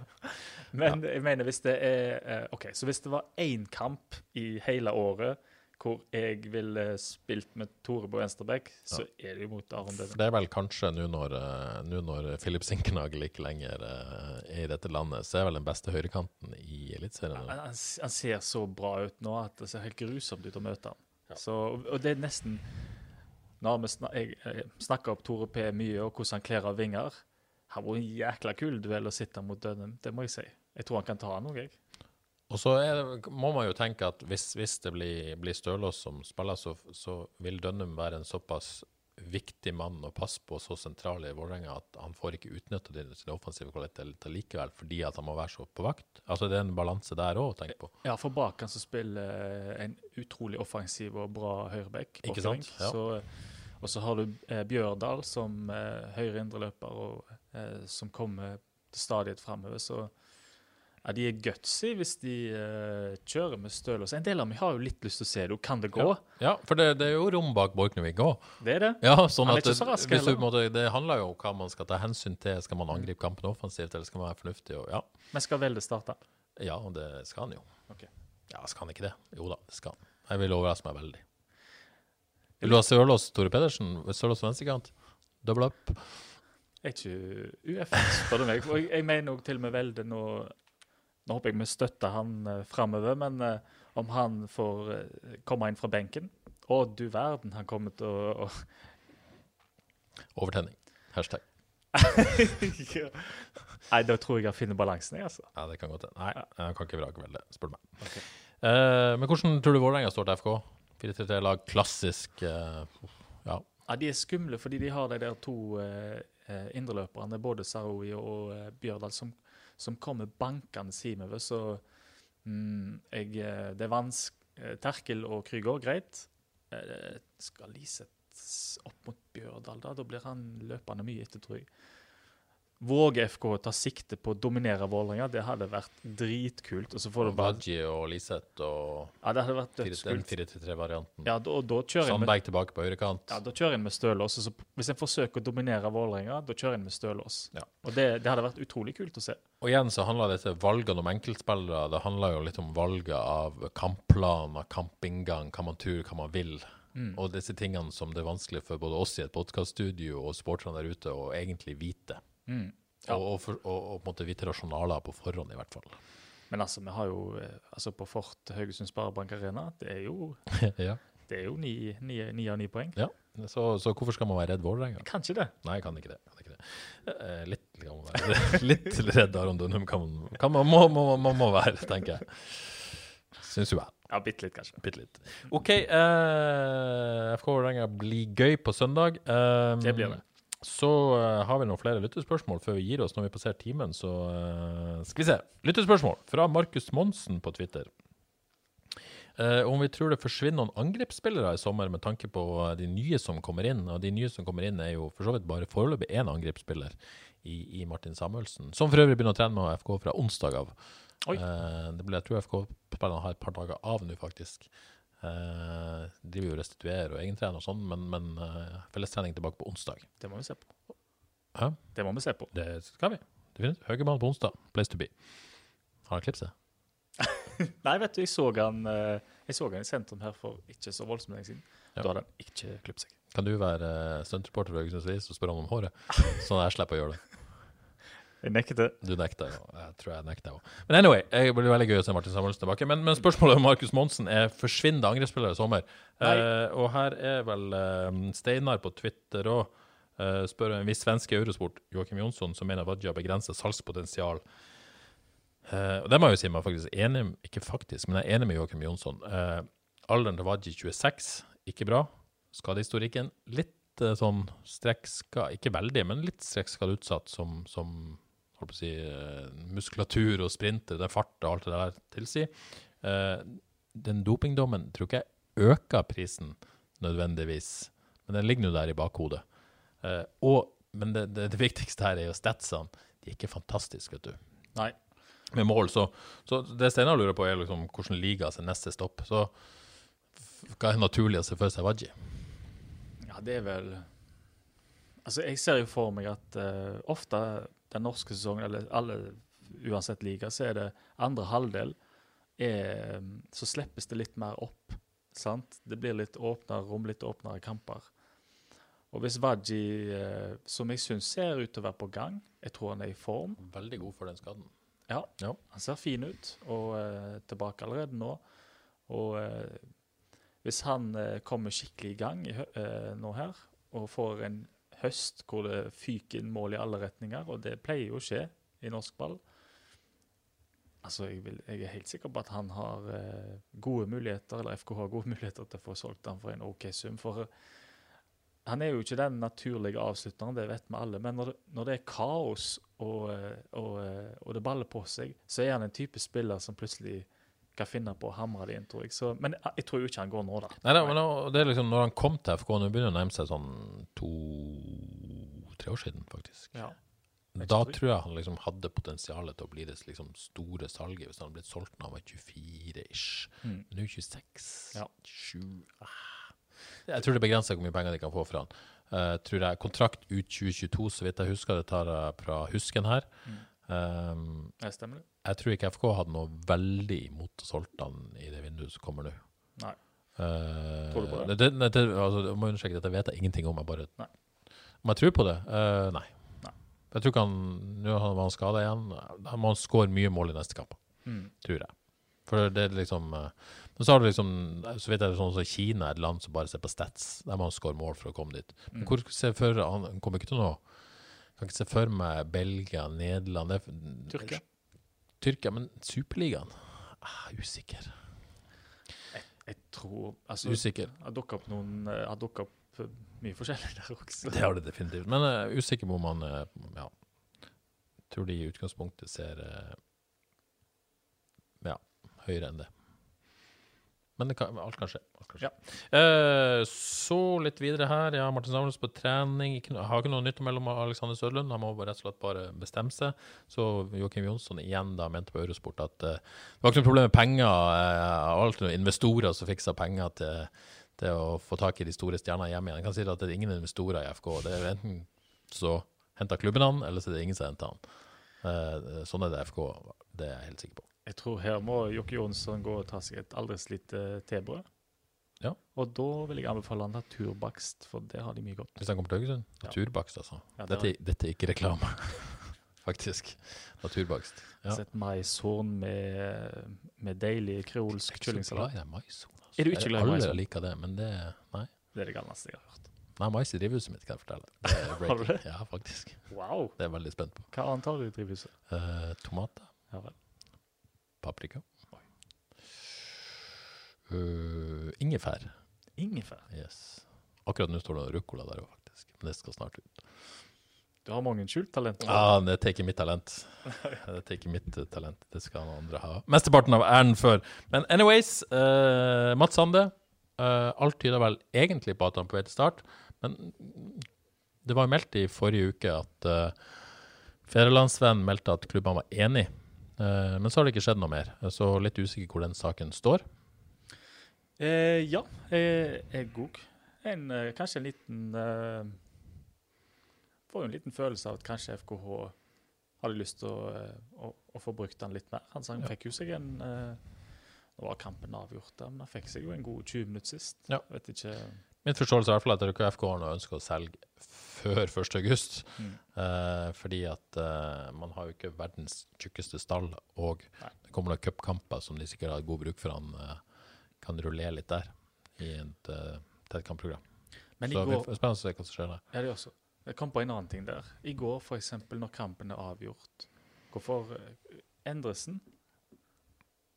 Men jeg mener hvis det er eh, OK, så hvis det var én kamp i hele året hvor jeg ville spilt med Tore på venstreback, så er det jo mot Aron For det er vel kanskje nå når, eh, nå når Philip Sinkenagel ikke lenger eh, er i dette landet, så er vel den beste høyrekanten i Eliteserien. Han, han, han ser så bra ut nå at det ser helt grusomt ut å møte han. Så, og det er nesten Når vi snak, jeg, jeg snakker opp Tore P mye, og hvordan han kler av vinger Han var en jækla kul duell å sitte mot Dønnem, det må jeg si. Jeg tror han kan ta han òg, jeg. Og så det- må man jo tenke at hvis, hvis det blir, blir Stølås som spiller, så, så vil Dønnum være en såpass viktig mann å passe på så sentral i Vålerenga at han får ikke utnytta sine offensive kvaliteter likevel, fordi at han må være så på vakt. Altså Det er en balanse der òg å tenke på. Ja, for bak han så spiller eh, en utrolig offensiv og bra høyreback. Ikke sant? Ja. Så, og så har du eh, Bjørdal som eh, høyre indreløper, og eh, som kommer til stadighet framover. Så ja, de er gutsy hvis de uh, kjører med støl. En del av meg har jo litt lyst til å se det. Kan det gå? Ja, ja for det, det er jo rom bak Borchgrevink òg. Det er det. Ja, sånn Han er at ikke så rask hvis heller. måte, Det handler jo om hva man skal ta hensyn til. Skal man angripe kampen offensivt, eller skal man være fornuftig? Og, ja. Men skal Velde starte? ja, det skal han jo. Okay. Ja, skal han ikke det? Jo da, det skal han. Jeg vil overraske meg veldig. Vil du ha Sørlås Tore Pedersen? Sørlås venstrekant? Double up? Jeg er ikke UF, spør du meg. Jeg mener òg til og med Velde nå Nå håper jeg vi støtter han uh, framover, men eh, om han får eh, komme inn fra benken Å, du verden, han kommer til å, å Overtenning. Hashtag. Ja. Nei, da tror jeg jeg finner balansen, jeg, altså. Ja, det kan godt hende. Nei, jeg kan ikke vrake veldig, spør du meg. Okay. Uh, men hvordan tror du Vålerenga står til FK? 4-3-3-lag, klassisk Ja. Ja, De er skumle fordi de har de der to indreløperne, både Saroui og Bjørdal, som, som kommer bankende hjemover. Så mm, jeg, eh, det er vansk eh, Terkel og Krygård, greit. Eh, skal Liseth opp mot Bjørdal, da? Da blir han løpende mye etter, tror jeg. Våger FK å ta sikte på å dominere Vålerenga? Det hadde vært dritkult. Og så får du bare og Liseth og Ja, det hadde vært den dødskult. 4-3-3-varianten. Ja, da, da kjører jeg med Sandberg tilbake på høyrekant. Ja, Da kjører jeg med Stølås. så Hvis en forsøker å dominere Vålerenga, da kjører jeg med Stølås. Ja. Og det, det hadde vært utrolig kult å se. Og igjen så handler dette valgene om enkeltspillere. Det handler jo litt om valget av kampplaner, kampinngang, hva man tror, hva man vil. Mm. Og disse tingene som det er vanskelig for både oss i et podkaststudio og sporterne der ute å egentlig vite. Mm. Ja. Og, og, for, og, og på en måte vite rasjonaler på forhånd, i hvert fall. Men altså, vi har jo eh, altså på Fort Haugesund Sparebank Arena, det er jo, ja. det er jo ni, ni, ni av ni poeng. ja. Så, så hvorfor skal man være redd Vålerenga? Kanskje det. Nei, kan ikke det. Kan ikke det. Eh, litt kan man være Litt redd Aron Dunham kan man, kan man, må, må, må, må være, tenker jeg. Syns jo jeg. Ja, bitte litt, kanskje. Bitte litt. OK. Eh, FK Vålerenga blir gøy på søndag. Um, Det blir det. Så uh, har vi noen flere lyttespørsmål før vi gir oss når vi passerer timen, så uh, skal vi se. Lyttespørsmål fra Markus Monsen på Twitter. Uh, om vi tror det forsvinner noen angrepsspillere i sommer med tanke på de nye som kommer inn. Og de nye som kommer inn, er jo for så vidt bare foreløpig én angrepsspiller i, i Martin Samuelsen. Som for øvrig begynner å trene med FK fra onsdag av. Det blir, jeg tror FK-spillerne har et par dager av nå, faktisk. Eh, driver jo og restituerer og egentrener og sånn, men, men eh, fellestrening tilbake på onsdag. Det må vi se på. Hæ? Det må vi se på. Det skal vi. Definitivt. Høgemann på onsdag. Place to be. Har han klipset? Nei, vet du, jeg så han, eh, jeg så han i sentrum her for ikke så voldsomt lenge siden. Ja. Da hadde han ikke klippet seg. Kan du være uh, stuntreporter for Haugesunds og spørre han om håret? Sånn at jeg slipper å gjøre det. Jeg nekter. Du nekter jo. Jeg tror jeg nekter òg. Men anyway, det blir veldig gøy å se Martin Samuelsen tilbake. Men, men spørsmålet om Markus Monsen er forsvinner angrepsspillere i sommer. Eh, og her er vel eh, Steinar på Twitter òg. Uh, spør en viss svenske Eurosport, Joakim Jonsson, som mener Vadja begrenser salgspotensial. Uh, og det må jeg jo si meg faktisk enig Ikke faktisk, men jeg er enig med Joakim Jonsson. Uh, alderen til Vadji 26, ikke bra. Skadehistorikken litt eh, sånn strekkska Ikke veldig, men litt strekkskadeutsatt som, som å si, eh, muskulatur og sprinter, det er fart og alt det der tilsier. Eh, den dopingdommen tror ikke jeg øker prisen nødvendigvis, men den ligger nå der i bakhodet. Eh, og, men det, det, det viktigste her er jo statsene. De er ikke fantastiske, vet du Nei. med mål. Så, så det Steinar lurer på, er liksom hvordan liga sin neste stopp. Så hva er naturlig å se for seg Wadji? Ja, det er vel Altså, jeg ser jo for meg at uh, ofte den norske sesongen, eller alle uansett liga, så er det andre halvdel er, Så slippes det litt mer opp. Sant? Det blir litt åpnere rom, litt åpnere kamper. Og hvis Wadji, eh, som jeg syns ser ut til å være på gang Jeg tror han er i form. Veldig god for den skaden. Ja, Ja. han ser fin ut og eh, tilbake allerede nå. Og eh, hvis han kommer skikkelig i gang i, eh, nå her, og får en høst hvor det fyker inn mål i alle retninger, og det pleier jo å skje i norsk ball Altså, jeg, vil, jeg er helt sikker på at han har eh, gode muligheter, eller FK har gode muligheter til å få solgt han for en OK sum. For eh, han er jo ikke den naturlige avslutteren, det vet vi alle. Men når det, når det er kaos og, eh, og, eh, og det baller på seg, så er han en type spiller som plutselig kan finne på å hamre det inn, tror jeg. Så, men jeg, tror jo ikke han går nå, da. Nei, men det er liksom når han kom til FK, nå begynner å nærme seg sånn to-tre år siden, faktisk. Ja. Da tror- jeg han liksom hadde potensialet til å bli det liksom store salget hvis han hadde blitt solgt når han var 24-ish. Mm. Nå er han 26. Ja. 7 ah. Jeg tror det begrenser hvor mye penger de kan få fra han. Uh, tror jeg Kontrakt ut 2022, så vidt jeg husker, det tar jeg fra husken her. Um, jeg stemmer det? Jeg tror ikke FK hadde noe veldig imot han i det vinduet som kommer nå. Nei. Uh, Tror du på det? det, det, det altså, jeg må understreke, dette vet jeg ingenting om. Jeg bare, Nei. Om jeg tror på det? Uh, nei. Nei. Jeg tror ikke han Nå var han skada igjen. Han må skåre mye mål i neste kamp, Mm. tror jeg. For det er liksom eh, Men så har du liksom Så vet jeg det sånn som Kina er et land som bare ser på stats. Der må han skåre mål for å komme dit. Men Mm. hvor ser for Han kommer ikke til noe Kan ikke se for meg Belgia, Nederland det Tyrkia. Tyrkia, men Superligaen? Ah, usikker. Jeg tror altså, Usikker. Har dukka opp noen eh, har opp eh, mye forskjellig der også. Det har det definitivt. Men jeg er usikker på om man uh, Ja. Tror de i utgangspunktet ser uh, Ja, høyere enn det. Men det kan, alt kan skje. Alt kan skje. Eh, så litt videre her. Ja, Martin Samuelsen på trening. Ikke, har ikke noe nytt mellom om Alexander Sørlund. Han må rett og slett bare bestemme seg. Så Joakim Jonsson igjen da mente på Eurosport at eh, det var ikke noe problem med penger. Eh, alltid noen investorer som fiksa penger til, til å få tak i de store stjernene hjemme igjen. Jeg kan si at det er ingen investorer i FK. Det er enten så henter klubben han, eller så er det ingen som henter han. Eh, sånn er det FK. Det er jeg helt sikker på. Jeg tror her må Jokke Jonsson gå og ta seg et aldri så lite tebrød. Ja. Og da vil jeg anbefale naturbakst, for det har de mye godt. Hvis han kommer til Haugesund? Naturbakst, altså. Ja, det dette, dette er ikke reklame, faktisk. Naturbakst. Ja. Sett maishorn med, med deilig kreolsk er kyllingsalat. det maishorn. Altså. Er du ikke glad i Alle maishorn? liker det, men det Nei. Det er det galneste jeg har hørt. Nei, mais i drivhuset mitt, kan jeg fortelle. Er Har du det? Ja, faktisk. Wow! Det er jeg veldig spent på. Hva annet har du i drivhuset? Eh, tomater, Ja vel. Paprika. Uh, ingefær. Ingefær. Yes. Akkurat nå står det ruccola der òg, faktisk. Men det skal snart ut. Du har mange skjult talenter. Ja, det er ikke mitt talent. Det tar ikke mitt eh, talent. Det skal noen andre ha. Mesteparten av æren før. Men anyways, uh, Mats Sande. Uh, alt tyder vel egentlig på at han er på vei til start, men det var meldt i forrige uke at uh, Fedrelandsvennen meldte at klubbene var enig. Eh, men så har det ikke skjedd noe mer, så litt usikker hvor den saken står. Eh, ja, jeg òg. En, eh, kanskje en liten eh, Får jo en liten følelse av at kanskje FKH hadde lyst til å, eh, å, å få brukt den litt mer. Han, sa han fikk jo seg en eh, Nå var kampen avgjort, men han fikk seg jo en god 20 minutter sist. Ja. Vet ikke Min forståelse er i hvert fall at RKFK har nå ønske å selge før 1. august. Mm. Eh, fordi at eh, man har jo ikke verdens tjukkeste stall, og Nei. det kommer noen cupkamper som de sikkert har god bruk for. Han eh, kan rullere litt der i et uh, tettkampprogram. Men i Så vi er spennende å se hva som skjer der. Ja, det også. Jeg kom på en annen ting der. I går, eksempel, når kampen er avgjort Hvorfor uh, Endresen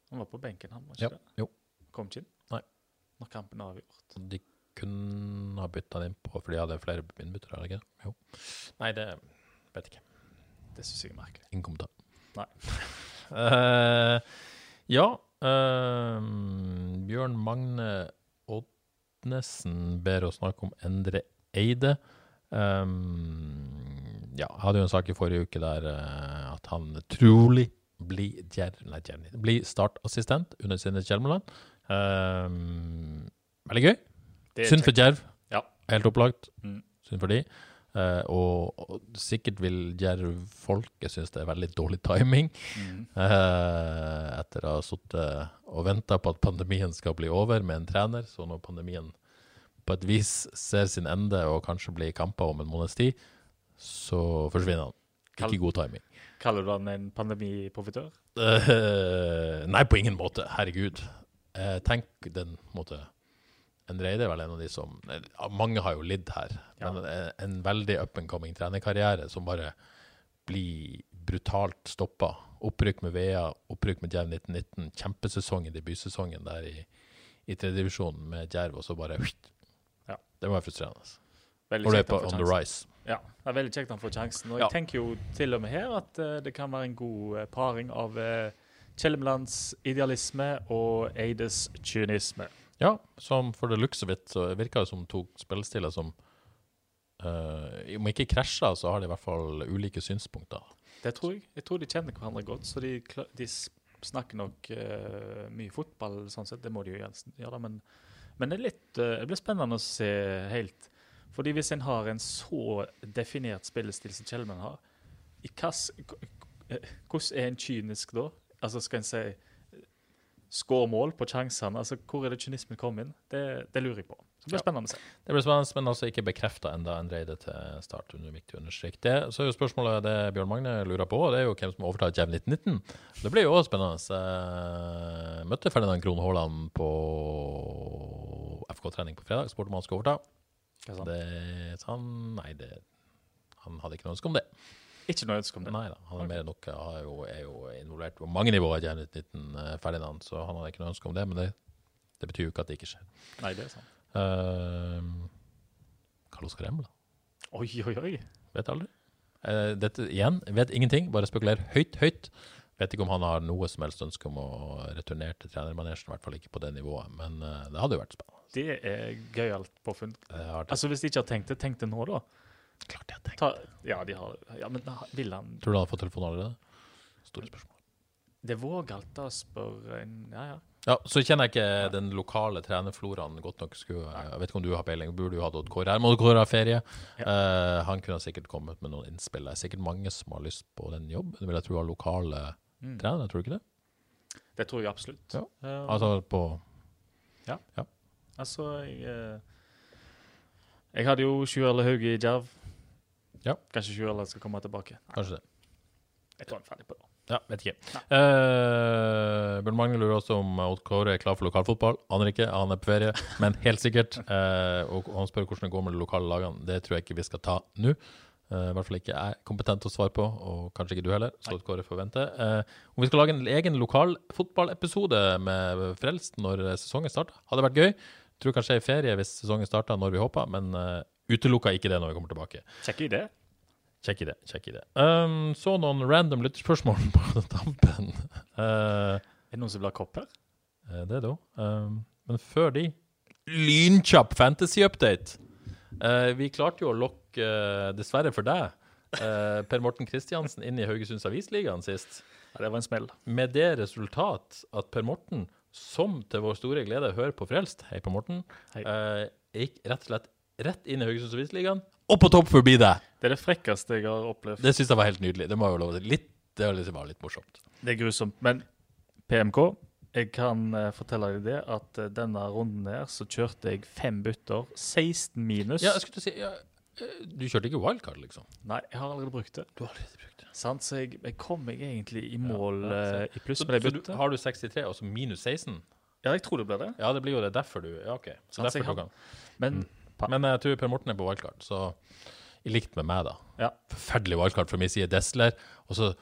Han var på benken, han. var Ja, ikke det? jo. Kom ikke inn? Nei. Når kampen er avgjort. De kunne ha bytta den på, for de hadde flere innbyttere, eller ikke? Jo. Nei, det vet jeg ikke. Det syns jeg er merkelig. Ingen kommentar. Nei. uh, ja Uh, Bjørn Magne Oddnesen ber oss snakke om Endre Eide. Um, ja, jeg hadde jo en sak i forrige uke der uh, at han trolig blir, blir startassistent under Sinne Kjelmeland. Um, veldig gøy. Synd for Jerv. Ja. Helt opplagt. Mm. Synd for de. Uh, og, og sikkert vil Jerv-folket synes det er veldig dårlig timing. Eh, etter å ha sittet og venta på at pandemien skal bli over med en trener. Så når pandemien på et vis ser sin ende og kanskje blir kamper om en måneds tid, så forsvinner han. Kall- Ikke god timing. Kaller du han en pandemiprofitør? Uh, nei, på ingen måte. Herregud. Eh, tenk den måte En Reide er vel en av de som eh, Mange har jo lidd her, Ja. men en, en veldig up and coming trenerkarriere som bare blir brutalt stoppa. Opprykk med Vea, opprykk med Djerv 1919, kjempesesong i debutsesongen der i, i tredjedivisjonen med Djerv, og så bare Ja. Det være frustrerende. Veldig Når du er på on the rise. Ja, det er veldig kjekt han får sjansen. Og Ja. jeg tenker jo til og med her at uh, det kan være en god uh, paring av uh, Kjellemlands idealisme og Eides kynisme. Ja, som for det lukset vidt, så virker det som to spillestiler som uh, Om ikke krasjer, så har de i hvert fall ulike synspunkter. Det tror jeg. Jeg tror de kjenner hverandre godt, så de, de snakker nok uh, mye fotball, sånn sett. Det må de jo gjøre, men, men det, litt, uh, det blir spennende å se helt. Fordi hvis en har en så definert spillestil som Kjellmann har, hvordan er en kynisk da? Altså Skal en si eh, skår mål på sjansene? Altså Hvor er det kynismen kom inn? Det, det lurer jeg på. Så det blir Ja. spennende å se. Det blir spennende, men altså ikke bekrefta enda en reide til start. under viktig understryk. det. Så er jo spørsmålet det Bjørn Magne lurer på, det er jo hvem som overtar Jev 1919. Det blir jo også spennende. Jeg møtte Ferdinand Krohn Haaland på FK-trening på fredag, spurte om han skulle overta. Det sa han Nei, det, han hadde ikke noe ønske om det. Ikke noe ønske om det. Nei da, han er mer enn nok han er jo, er jo involvert på mange nivåer i Jev 1919, eh, Ferdinand, så han hadde ikke noe ønske om det. Men det, det betyr jo ikke at det ikke skjer. Nei, det er sant. Uh, Karl Oskar Embla. Oi, oi, oi. Vet aldri. Uh, dette igjen, vet ingenting. Bare spekulerer høyt, høyt. Vet ikke om han har noe som helst ønske om å returnere til trenermanesjen. I hvert fall ikke på det nivået. Men uh, det hadde jo vært spennende. Det er gøyalt påfunn. Har. Altså Hvis de ikke har tenkt det, tenk det nå, da. Klart jeg tenkte Ta, ja, de har Ja, men da vil han Tror du han har fått telefon allerede? Store spørsmål. Det er vågalt å spørre Ja, ja. Ja, Så kjenner jeg ikke den lokale trenerfloraen godt nok. Skulle, jeg vet ikke om du har peiling. Burde du hatt Odd Kåre her. Må Odd Kåre ha ferie? Eh, han kunne sikkert kommet med noen innspill. Det er sikkert mange som har lyst på den jobben. Det vil jeg tro av lokale Mm. trenere, tror du ikke det? Det tror jeg absolutt. Ja. Uh, Altså på Ja altså jeg, eh, jeg hadde jo Sjurle Hauge i Djerv. Ja. Kanskje Sjurle skal komme tilbake. Nei, Kanskje det. jeg tror han er ferdig på det. Ja, vet ikke. Uh, Bjørn Magne lurer også om Odd Kåre er klar for lokalfotball. Aner ikke, han er på ferie, men helt sikkert. Uh, og han spør hvordan det går med de lokale lagene. Det tror jeg ikke vi skal ta nå. Uh, I hvert fall ikke jeg er kompetent til å svare på, og kanskje ikke du heller. Så Odd Kåre får vente. Uh, om vi skal lage en egen lokalfotballepisode med Frelst når sesongen starter, hadde vært gøy. Tror kanskje jeg er i ferie hvis sesongen starter når vi håper, men utelukka ikke det når vi kommer tilbake. Kjekk idé. Kjekk idé. kjekk idé. Um, så noen random lytterspørsmål på tampen. Uh, Er det noen som vil ha kopp her? eh, det, da. Um, men før de Lynkjapp fantasy-update! Uh, vi klarte jo å lokke, eh, dessverre for deg, eh, Per Morten Kristiansen inn i Haugesunds Avisligaen sist. Ja, det var en smell. Med det resultat at Per Morten, som til vår store glede hører på Frelst, hei Per Morten, Hei. eh, gikk rett og slett rett inn i Haugesunds Avisligaen, og på topp forbi deg! Det er det frekkeste jeg har opplevd. Det syns jeg var helt nydelig. Det må jeg jo love. Litt, det var litt, litt morsomt. Det er grusomt. Men PMK, jeg kan eh, fortelle deg det at eh, denne runden her så kjørte jeg fem bytter. 16 minus. Ja, jeg skulle si ja, eh, Du kjørte ikke wildcard, liksom? Nei, jeg har allerede brukt det. Du har allerede brukt det. Sant? Så jeg, jeg kom meg egentlig i mål ja, i pluss Så, med det byttet. har du 63, og så minus 16? Ja, jeg tror det ble det. Ja, det blir jo det derfor du Ja, OK. Så Sant, derfor du kan. Men pa- Men jeg tror Per Morten er på wildcard, så i likt med meg, da. Ja. Forferdelig wildcard fra min side. Desler. Og så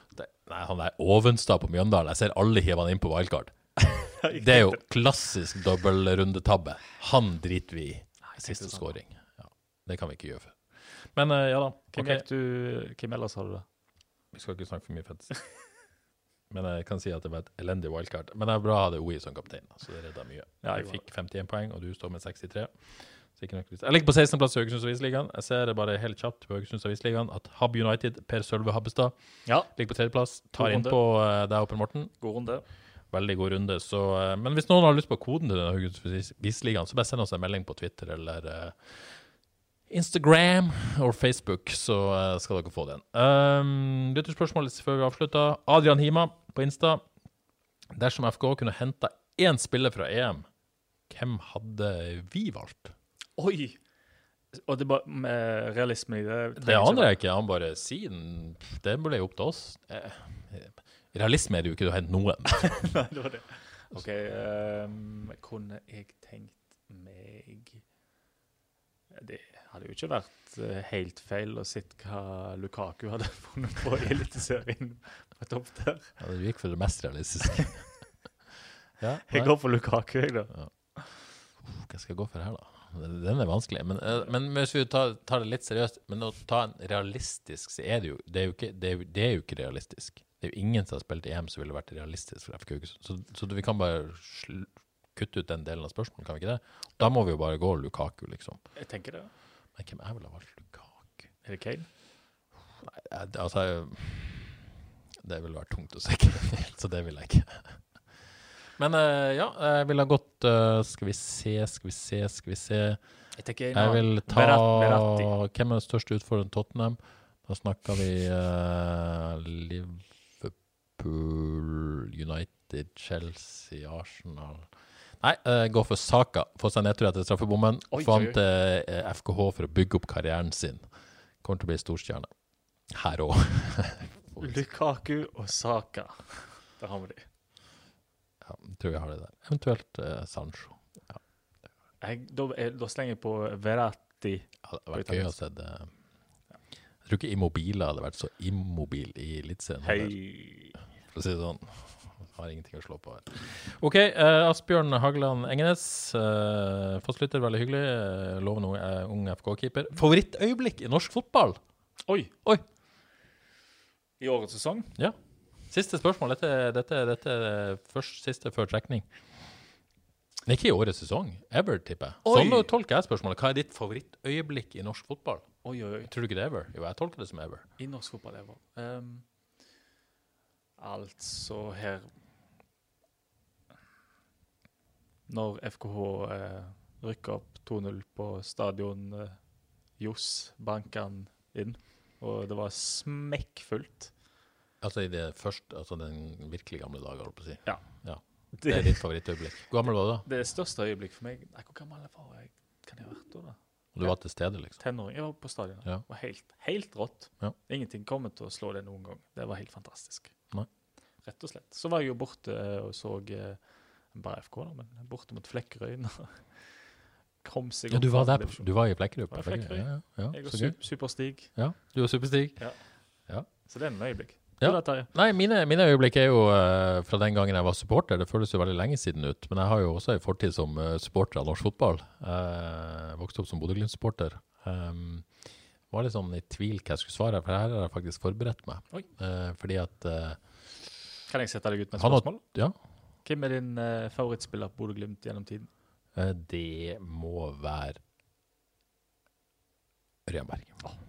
Nei, han der Ovenstad på Mjøndalen. Jeg ser alle hiver han inn på wildcard. Det er jo klassisk dobbeltrundetabbe. Han driter vi i. Siste scoring. Ja, det kan vi ikke gjøre før. Men eh, ja da. hvem, okay. du, hvem ellers har du det? Vi skal ikke snakke for mye fantasy. Men jeg kan si at det var et elendig wildcard. Men det er bra å ha det OI som kaptein, så det redda mye. Ja, jeg fikk 51 poeng, og du står med 63. Jeg ligger på 16.-plass i Haugesunds Avisligaen. Jeg ser det bare helt kjapt på Haugesunds Avisligaen at Hab United, Per Sølve Habbestad, Ja, ligger på tredjeplass. Tar innpå inn på uh, deg og Morten. god runde. Veldig god runde. Så, uh, men hvis noen har lyst på koden til Haugesunds Avisligaen, så bare send oss en melding på Twitter eller uh, Instagram og Facebook, så uh, skal dere få den. Um, Lytterspørsmål før vi avslutter. Adrian Hima på Insta. Dersom FK kunne henta én spiller fra EM, hvem hadde vi valgt? Oi! Og det bare med realisme i det Det aner jeg ikke. Han bare sier den. Det ble jo opp til oss. Eh, Realisme er det jo ikke å hente noen. Nei, det var det. OK. um, kunne jeg tenkt meg Det hadde jo ikke vært eh, helt feil å se hva Lukaku hadde funnet på i Eliteserien på topp der. Ja, du gikk for det mest realistiske. ja, Jeg går for Lukaku, jeg, da. Hva skal jeg gå for her, da? Den er vanskelig. Men, eh, men hvis vi tar, tar det litt seriøst Men å ta en realistisk, så er det jo Det er jo ikke, det er, jo- det er jo ikke realistisk. Det er jo ingen som har spilt EM som ville vært realistisk for FK Haugesund. Så, så vi kan bare kutte ut den delen av spørsmålet, kan vi ikke det? Da må vi jo bare gå Lukaku, liksom. Jeg tenker det. Men hvem jeg ville valgt Lukaku? Er det Kane? Nei, altså Det ville vært tungt å se så det vil jeg ikke. Men eh, ja, jeg ville ha gått eh, Skal vi se, skal vi se, skal vi se. Jeg Jeg vil ta Berat- Beratti. Hvem er den største utfordreren Tottenham? Da snakker vi uh, Liverpool, United, Chelsea, Arsenal Nei, uh, gå for Saka. Få seg nedtur etter straffebommen. Få oi. til uh, FKH for å bygge opp karrieren sin. Kommer til å bli storstjerne. Her òg. Lukaku og Saka. Da har vi de. Ja, jeg tror vi har det der. Eventuelt eh, Sancho. Jeg, da, jeg, da slenger jeg på Verratti. Ja, det hadde vært gøy å se det. Jeg tror ikke Immobile hadde vært så immobil i Eliteserien. Hei. For å si det sånn. Har ingenting å slå på her. OK, eh, Asbjørn Hageland Engenes. Eh, Fosslytter, veldig hyggelig. Eh, lover noe, eh, ung FK-keeper. Favorittøyeblikk i norsk fotball? Oi. Oi. I årets sesong? Ja. Siste spørsmål. Dette, dette, dette er først siste før trekning. Det er ikke i årets sesong. Ever, tipper jeg. Sånn tolker jeg spørsmålet. Hva er ditt favorittøyeblikk i norsk fotball? Oi, oi, oi. Tror du ikke det er ever? Jo, jeg tolker det som ever. I norsk fotball ever. Um, altså her Når FKH eh, rykker opp 2-0 på stadion eh, Johs, banker han inn, og det var smekkfullt. Altså i det første, altså den virkelig gamle dager, holdt på å si. Ja. ja. Det er ditt favorittøyeblikk. Hvor gammel var du da? det største øyeblikk for meg Nei, Hvor gammel var jeg? Kan jeg ha vært da? da? Og du var til stede, liksom? Tenåring. Jeg var på stadion. Ja. Det var helt, helt rått. Ja. Ingenting kommer til å slå det noen gang. Det var helt fantastisk. Nei. Rett og slett. Så var jeg jo borte eh, og så eh, bare FK, da, men borte mot Flekkerøy. Kom seg Ja, du var der, du var i Flekkerøy? på Flekkerøy. Ja, ja, Jeg var og Superstig. Ja, du og Superstig. Så det er en øyeblikk. Ja. Nei, mine, mine øyeblikk er jo uh, fra den gangen jeg var supporter. Det føles jo veldig lenge siden ut. Men jeg har jo også en fortid som uh, supporter av norsk fotball. Uh, vokste opp som Bodø-Glimt-supporter. Um, var litt sånn i tvil hva jeg skulle svare, for her har jeg faktisk forberedt meg. Eh, fordi at Kan jeg sette deg ut med et spørsmål? har-? Ja, Hvem er din favorittspiller på Bodø-Glimt gjennom tiden? det må være Ørjan Berg. Er kl-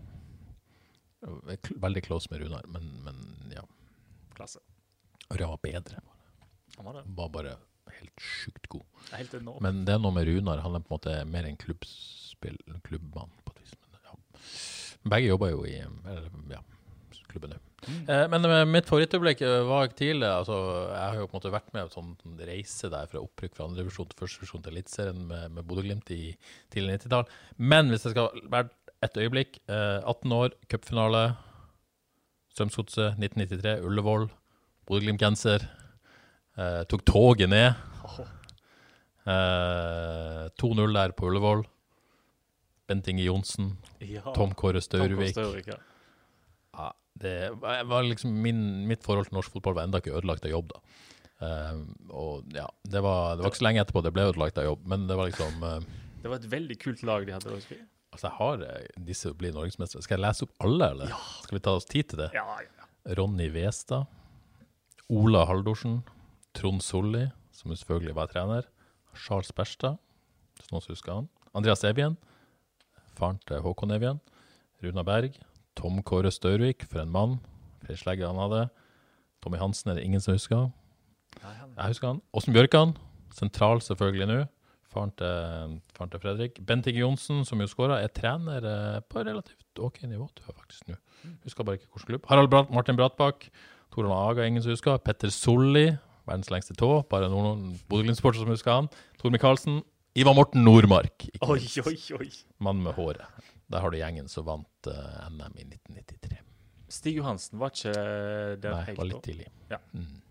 Veldig close med Runar, men, men ja. Klasse. Ørjan var bedre. Han var det. Han var bare helt sjukt god. Helt enormt. Men det er noe med Runar. Han er på en måte mer en klubbspill, klubbmann på et vis. Men, ja. Begge jobber jo i eller, ja, klubben nå. Eh, men eh, mitt favorittøyeblikk eh, var tidlig. Altså, jeg har jo på en måte vært med på en sånn reise der fra opprykk fra andre divisjon til første divisjon til Eliteserien med, med Bodø-Glimt i tidlig 90-tall. Men hvis jeg skal være et øyeblikk eh, 18 år, cupfinale, Strømsgodset 1993, Ullevål, Bodø-Glimt-genser. Eh, tok toget ned. Eh, 2-0 der på Ullevål. Bent Inge Johnsen, Ja. Tom Kåre Staurvik. Ja. Det var liksom min, mitt forhold til norsk fotball var enda ikke ødelagt av jobb, da. Uh, og ja, det var, det var ikke så lenge etterpå det ble ødelagt av jobb, men det var liksom uh, Det var et veldig kult lag de hadde. Også. Altså, jeg har eh, disse blir norgesmestere. Skal jeg lese opp alle, eller? Skal vi ta oss tid til det? Ja, ja. Ronny Westad, Ola Haldorsen, Trond Solli, som selvfølgelig var trener, Charles Berstad, hvis noen husker han, Andreas Evjen, faren til Håkon Evjen, Runa Berg, Tom Kåre Staurvik, for en mann, Feilslegge han hadde, Tommy Hansen er det ingen som husker, Nei, han, jeg husker han, Åsen Bjørkan, sentral selvfølgelig nå, faren til, faren til Fredrik. Bent Inge Johnsen, som jo skåra, er trener eh, på relativt ok nivå, tror jeg faktisk nå. Husker bare ikke hvilken klubb. Harald Brandt, Martin Brattbakk. Torald Aga, ingen som husker. Petter Solli, verdens lengste tå. Bare noen Bodø-Glimt-sportere som husker han. Tor Micaelsen. Ivar Morten Nordmark. ikke Oi, oi, oi. mann med håret. Der har du gjengen som vant uh, NM i 1993. Stig Johansen var ikke der Nei, helt var litt tidlig. Ja. Mm.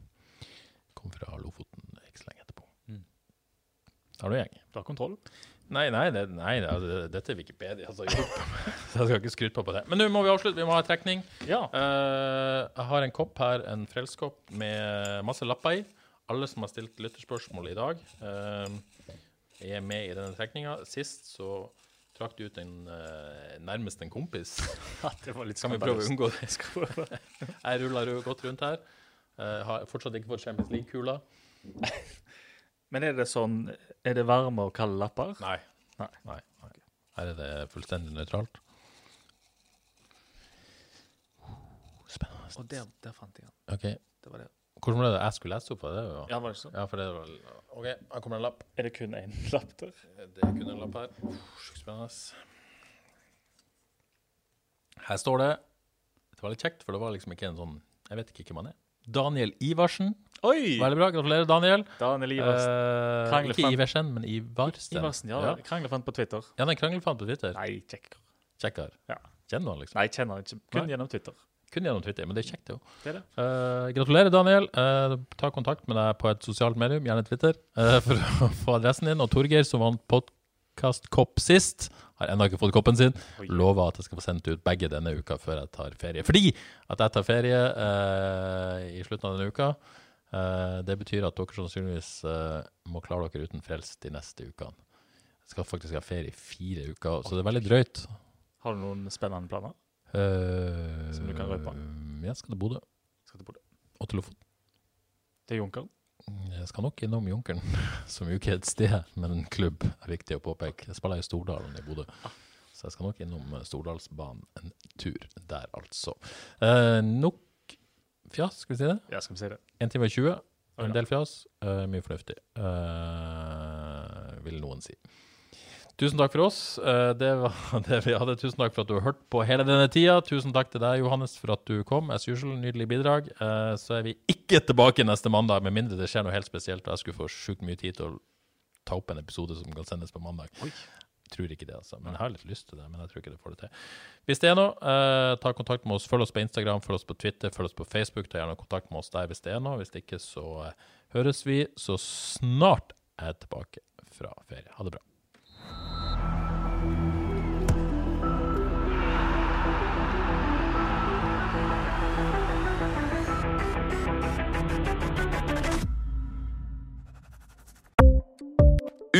Kom fra Lofoten ikke så lenge etterpå. Mm. Da har du gjeng. Du har kontroll? Nei, nei, det, nei det, altså, dette er Wikipedia. Altså, jeg, så jeg skal ikke skryte på på det. Men nå må vi avslutte. Vi må ha en trekning. Ja. Uh, jeg har en kopp her, en frelskopp med masse lapper i. Alle som har stilt lytterspørsmål i dag, uh, er med i denne trekninga. Sist så trakk du ut en uh, nærmest en kompis. det var litt Kan vi prøve å unngå det? Jeg. Ruller godt rundt her. Har fortsatt ikke fått Champions League-kula. Men er det sånn Er det varme og kalde lapper? Nei. Nei. Nei, nei. Her er det fullstendig nøytralt. Spennende. Og der, der fant jeg den. OK. Det var det. Hvordan ble det jeg skulle lese opp? av det, jo? Ja, var det sånn? ja, for det var OK, her kommer en lapp. Er det kun én lapp der? Det er kun en lapp her. Sjukt spennende. Her står det Det var litt kjekt, for det var liksom ikke en sånn Jeg vet ikke hvem han er. Daniel Ivarsen. Oi! Veldig bra. Gratulerer, Daniel. Daniel Ivarsen. Eh, ikke Iversen, men Ivarsen. Iversen, ja. ja. Kranglefant på Twitter. Ja, den kranglefant på Twitter. Nei, kjekker. Kjekker. Ja. Kjenner han, liksom? Nei, kjenner han ikke. Kun Nei. gjennom Twitter. Kun gjennom Twitter, men det er kjekt, jo. Det er det. Eh, gratulerer, Daniel. Eh, ta kontakt med deg på et sosialt medium, gjerne Twitter, eh, for å få adressen din. Og Torgeir, som vant podkastkopp sist, har ennå ikke fått koppen sin. Lover at jeg skal få sendt ut begge denne uka før jeg tar ferie. Fordi at jeg tar ferie eh, i slutten av denne uka. Eh, det betyr at dere sannsynligvis eh, må klare dere uten frelst de neste ukene. Jeg skal faktisk ha ferie i fire uker, så det er veldig drøyt. Har du noen spennende planer? Eh, Som du kan røpe? Ja, jeg skal til Bodø Skal til Bodø. og til Lofoten. Til Junkeren? Skal nok innom Junkeren, som jo ikke er et sted, men en klubb, er viktig å påpeke. Jeg spiller i Stordalen i Bodø, så jeg skal nok innom eh, Stordalsbanen en tur der, altså. Eh, nok fjas, skal vi si det? Ja, skal vi si det. 1 time og 20. En del fjas. eh, mye fornuftig, eh, vil noen si. Tusen takk for oss. Eh, det var det vi hadde. Tusen takk for at du har hørt på hele denne tida. Tusen takk til deg, Johannes, for at du kom. As usual, nydelig bidrag. Eh, så er vi ikke tilbake neste mandag, med mindre det skjer noe helt spesielt og jeg skulle få sjukt mye tid til å ta opp en episode som kan sendes på mandag. Tror ikke det, altså. Men jeg har litt lyst til det. Men jeg tror ikke det får det til. Hvis det er noe, eh, ta kontakt med oss. Følg oss på Instagram, følg oss på Twitter, følg oss på Facebook. Ta gjerne kontakt med oss der hvis det er noe. Hvis det ikke, så eh, høres vi så snart jeg er tilbake fra ferie. Ha det bra.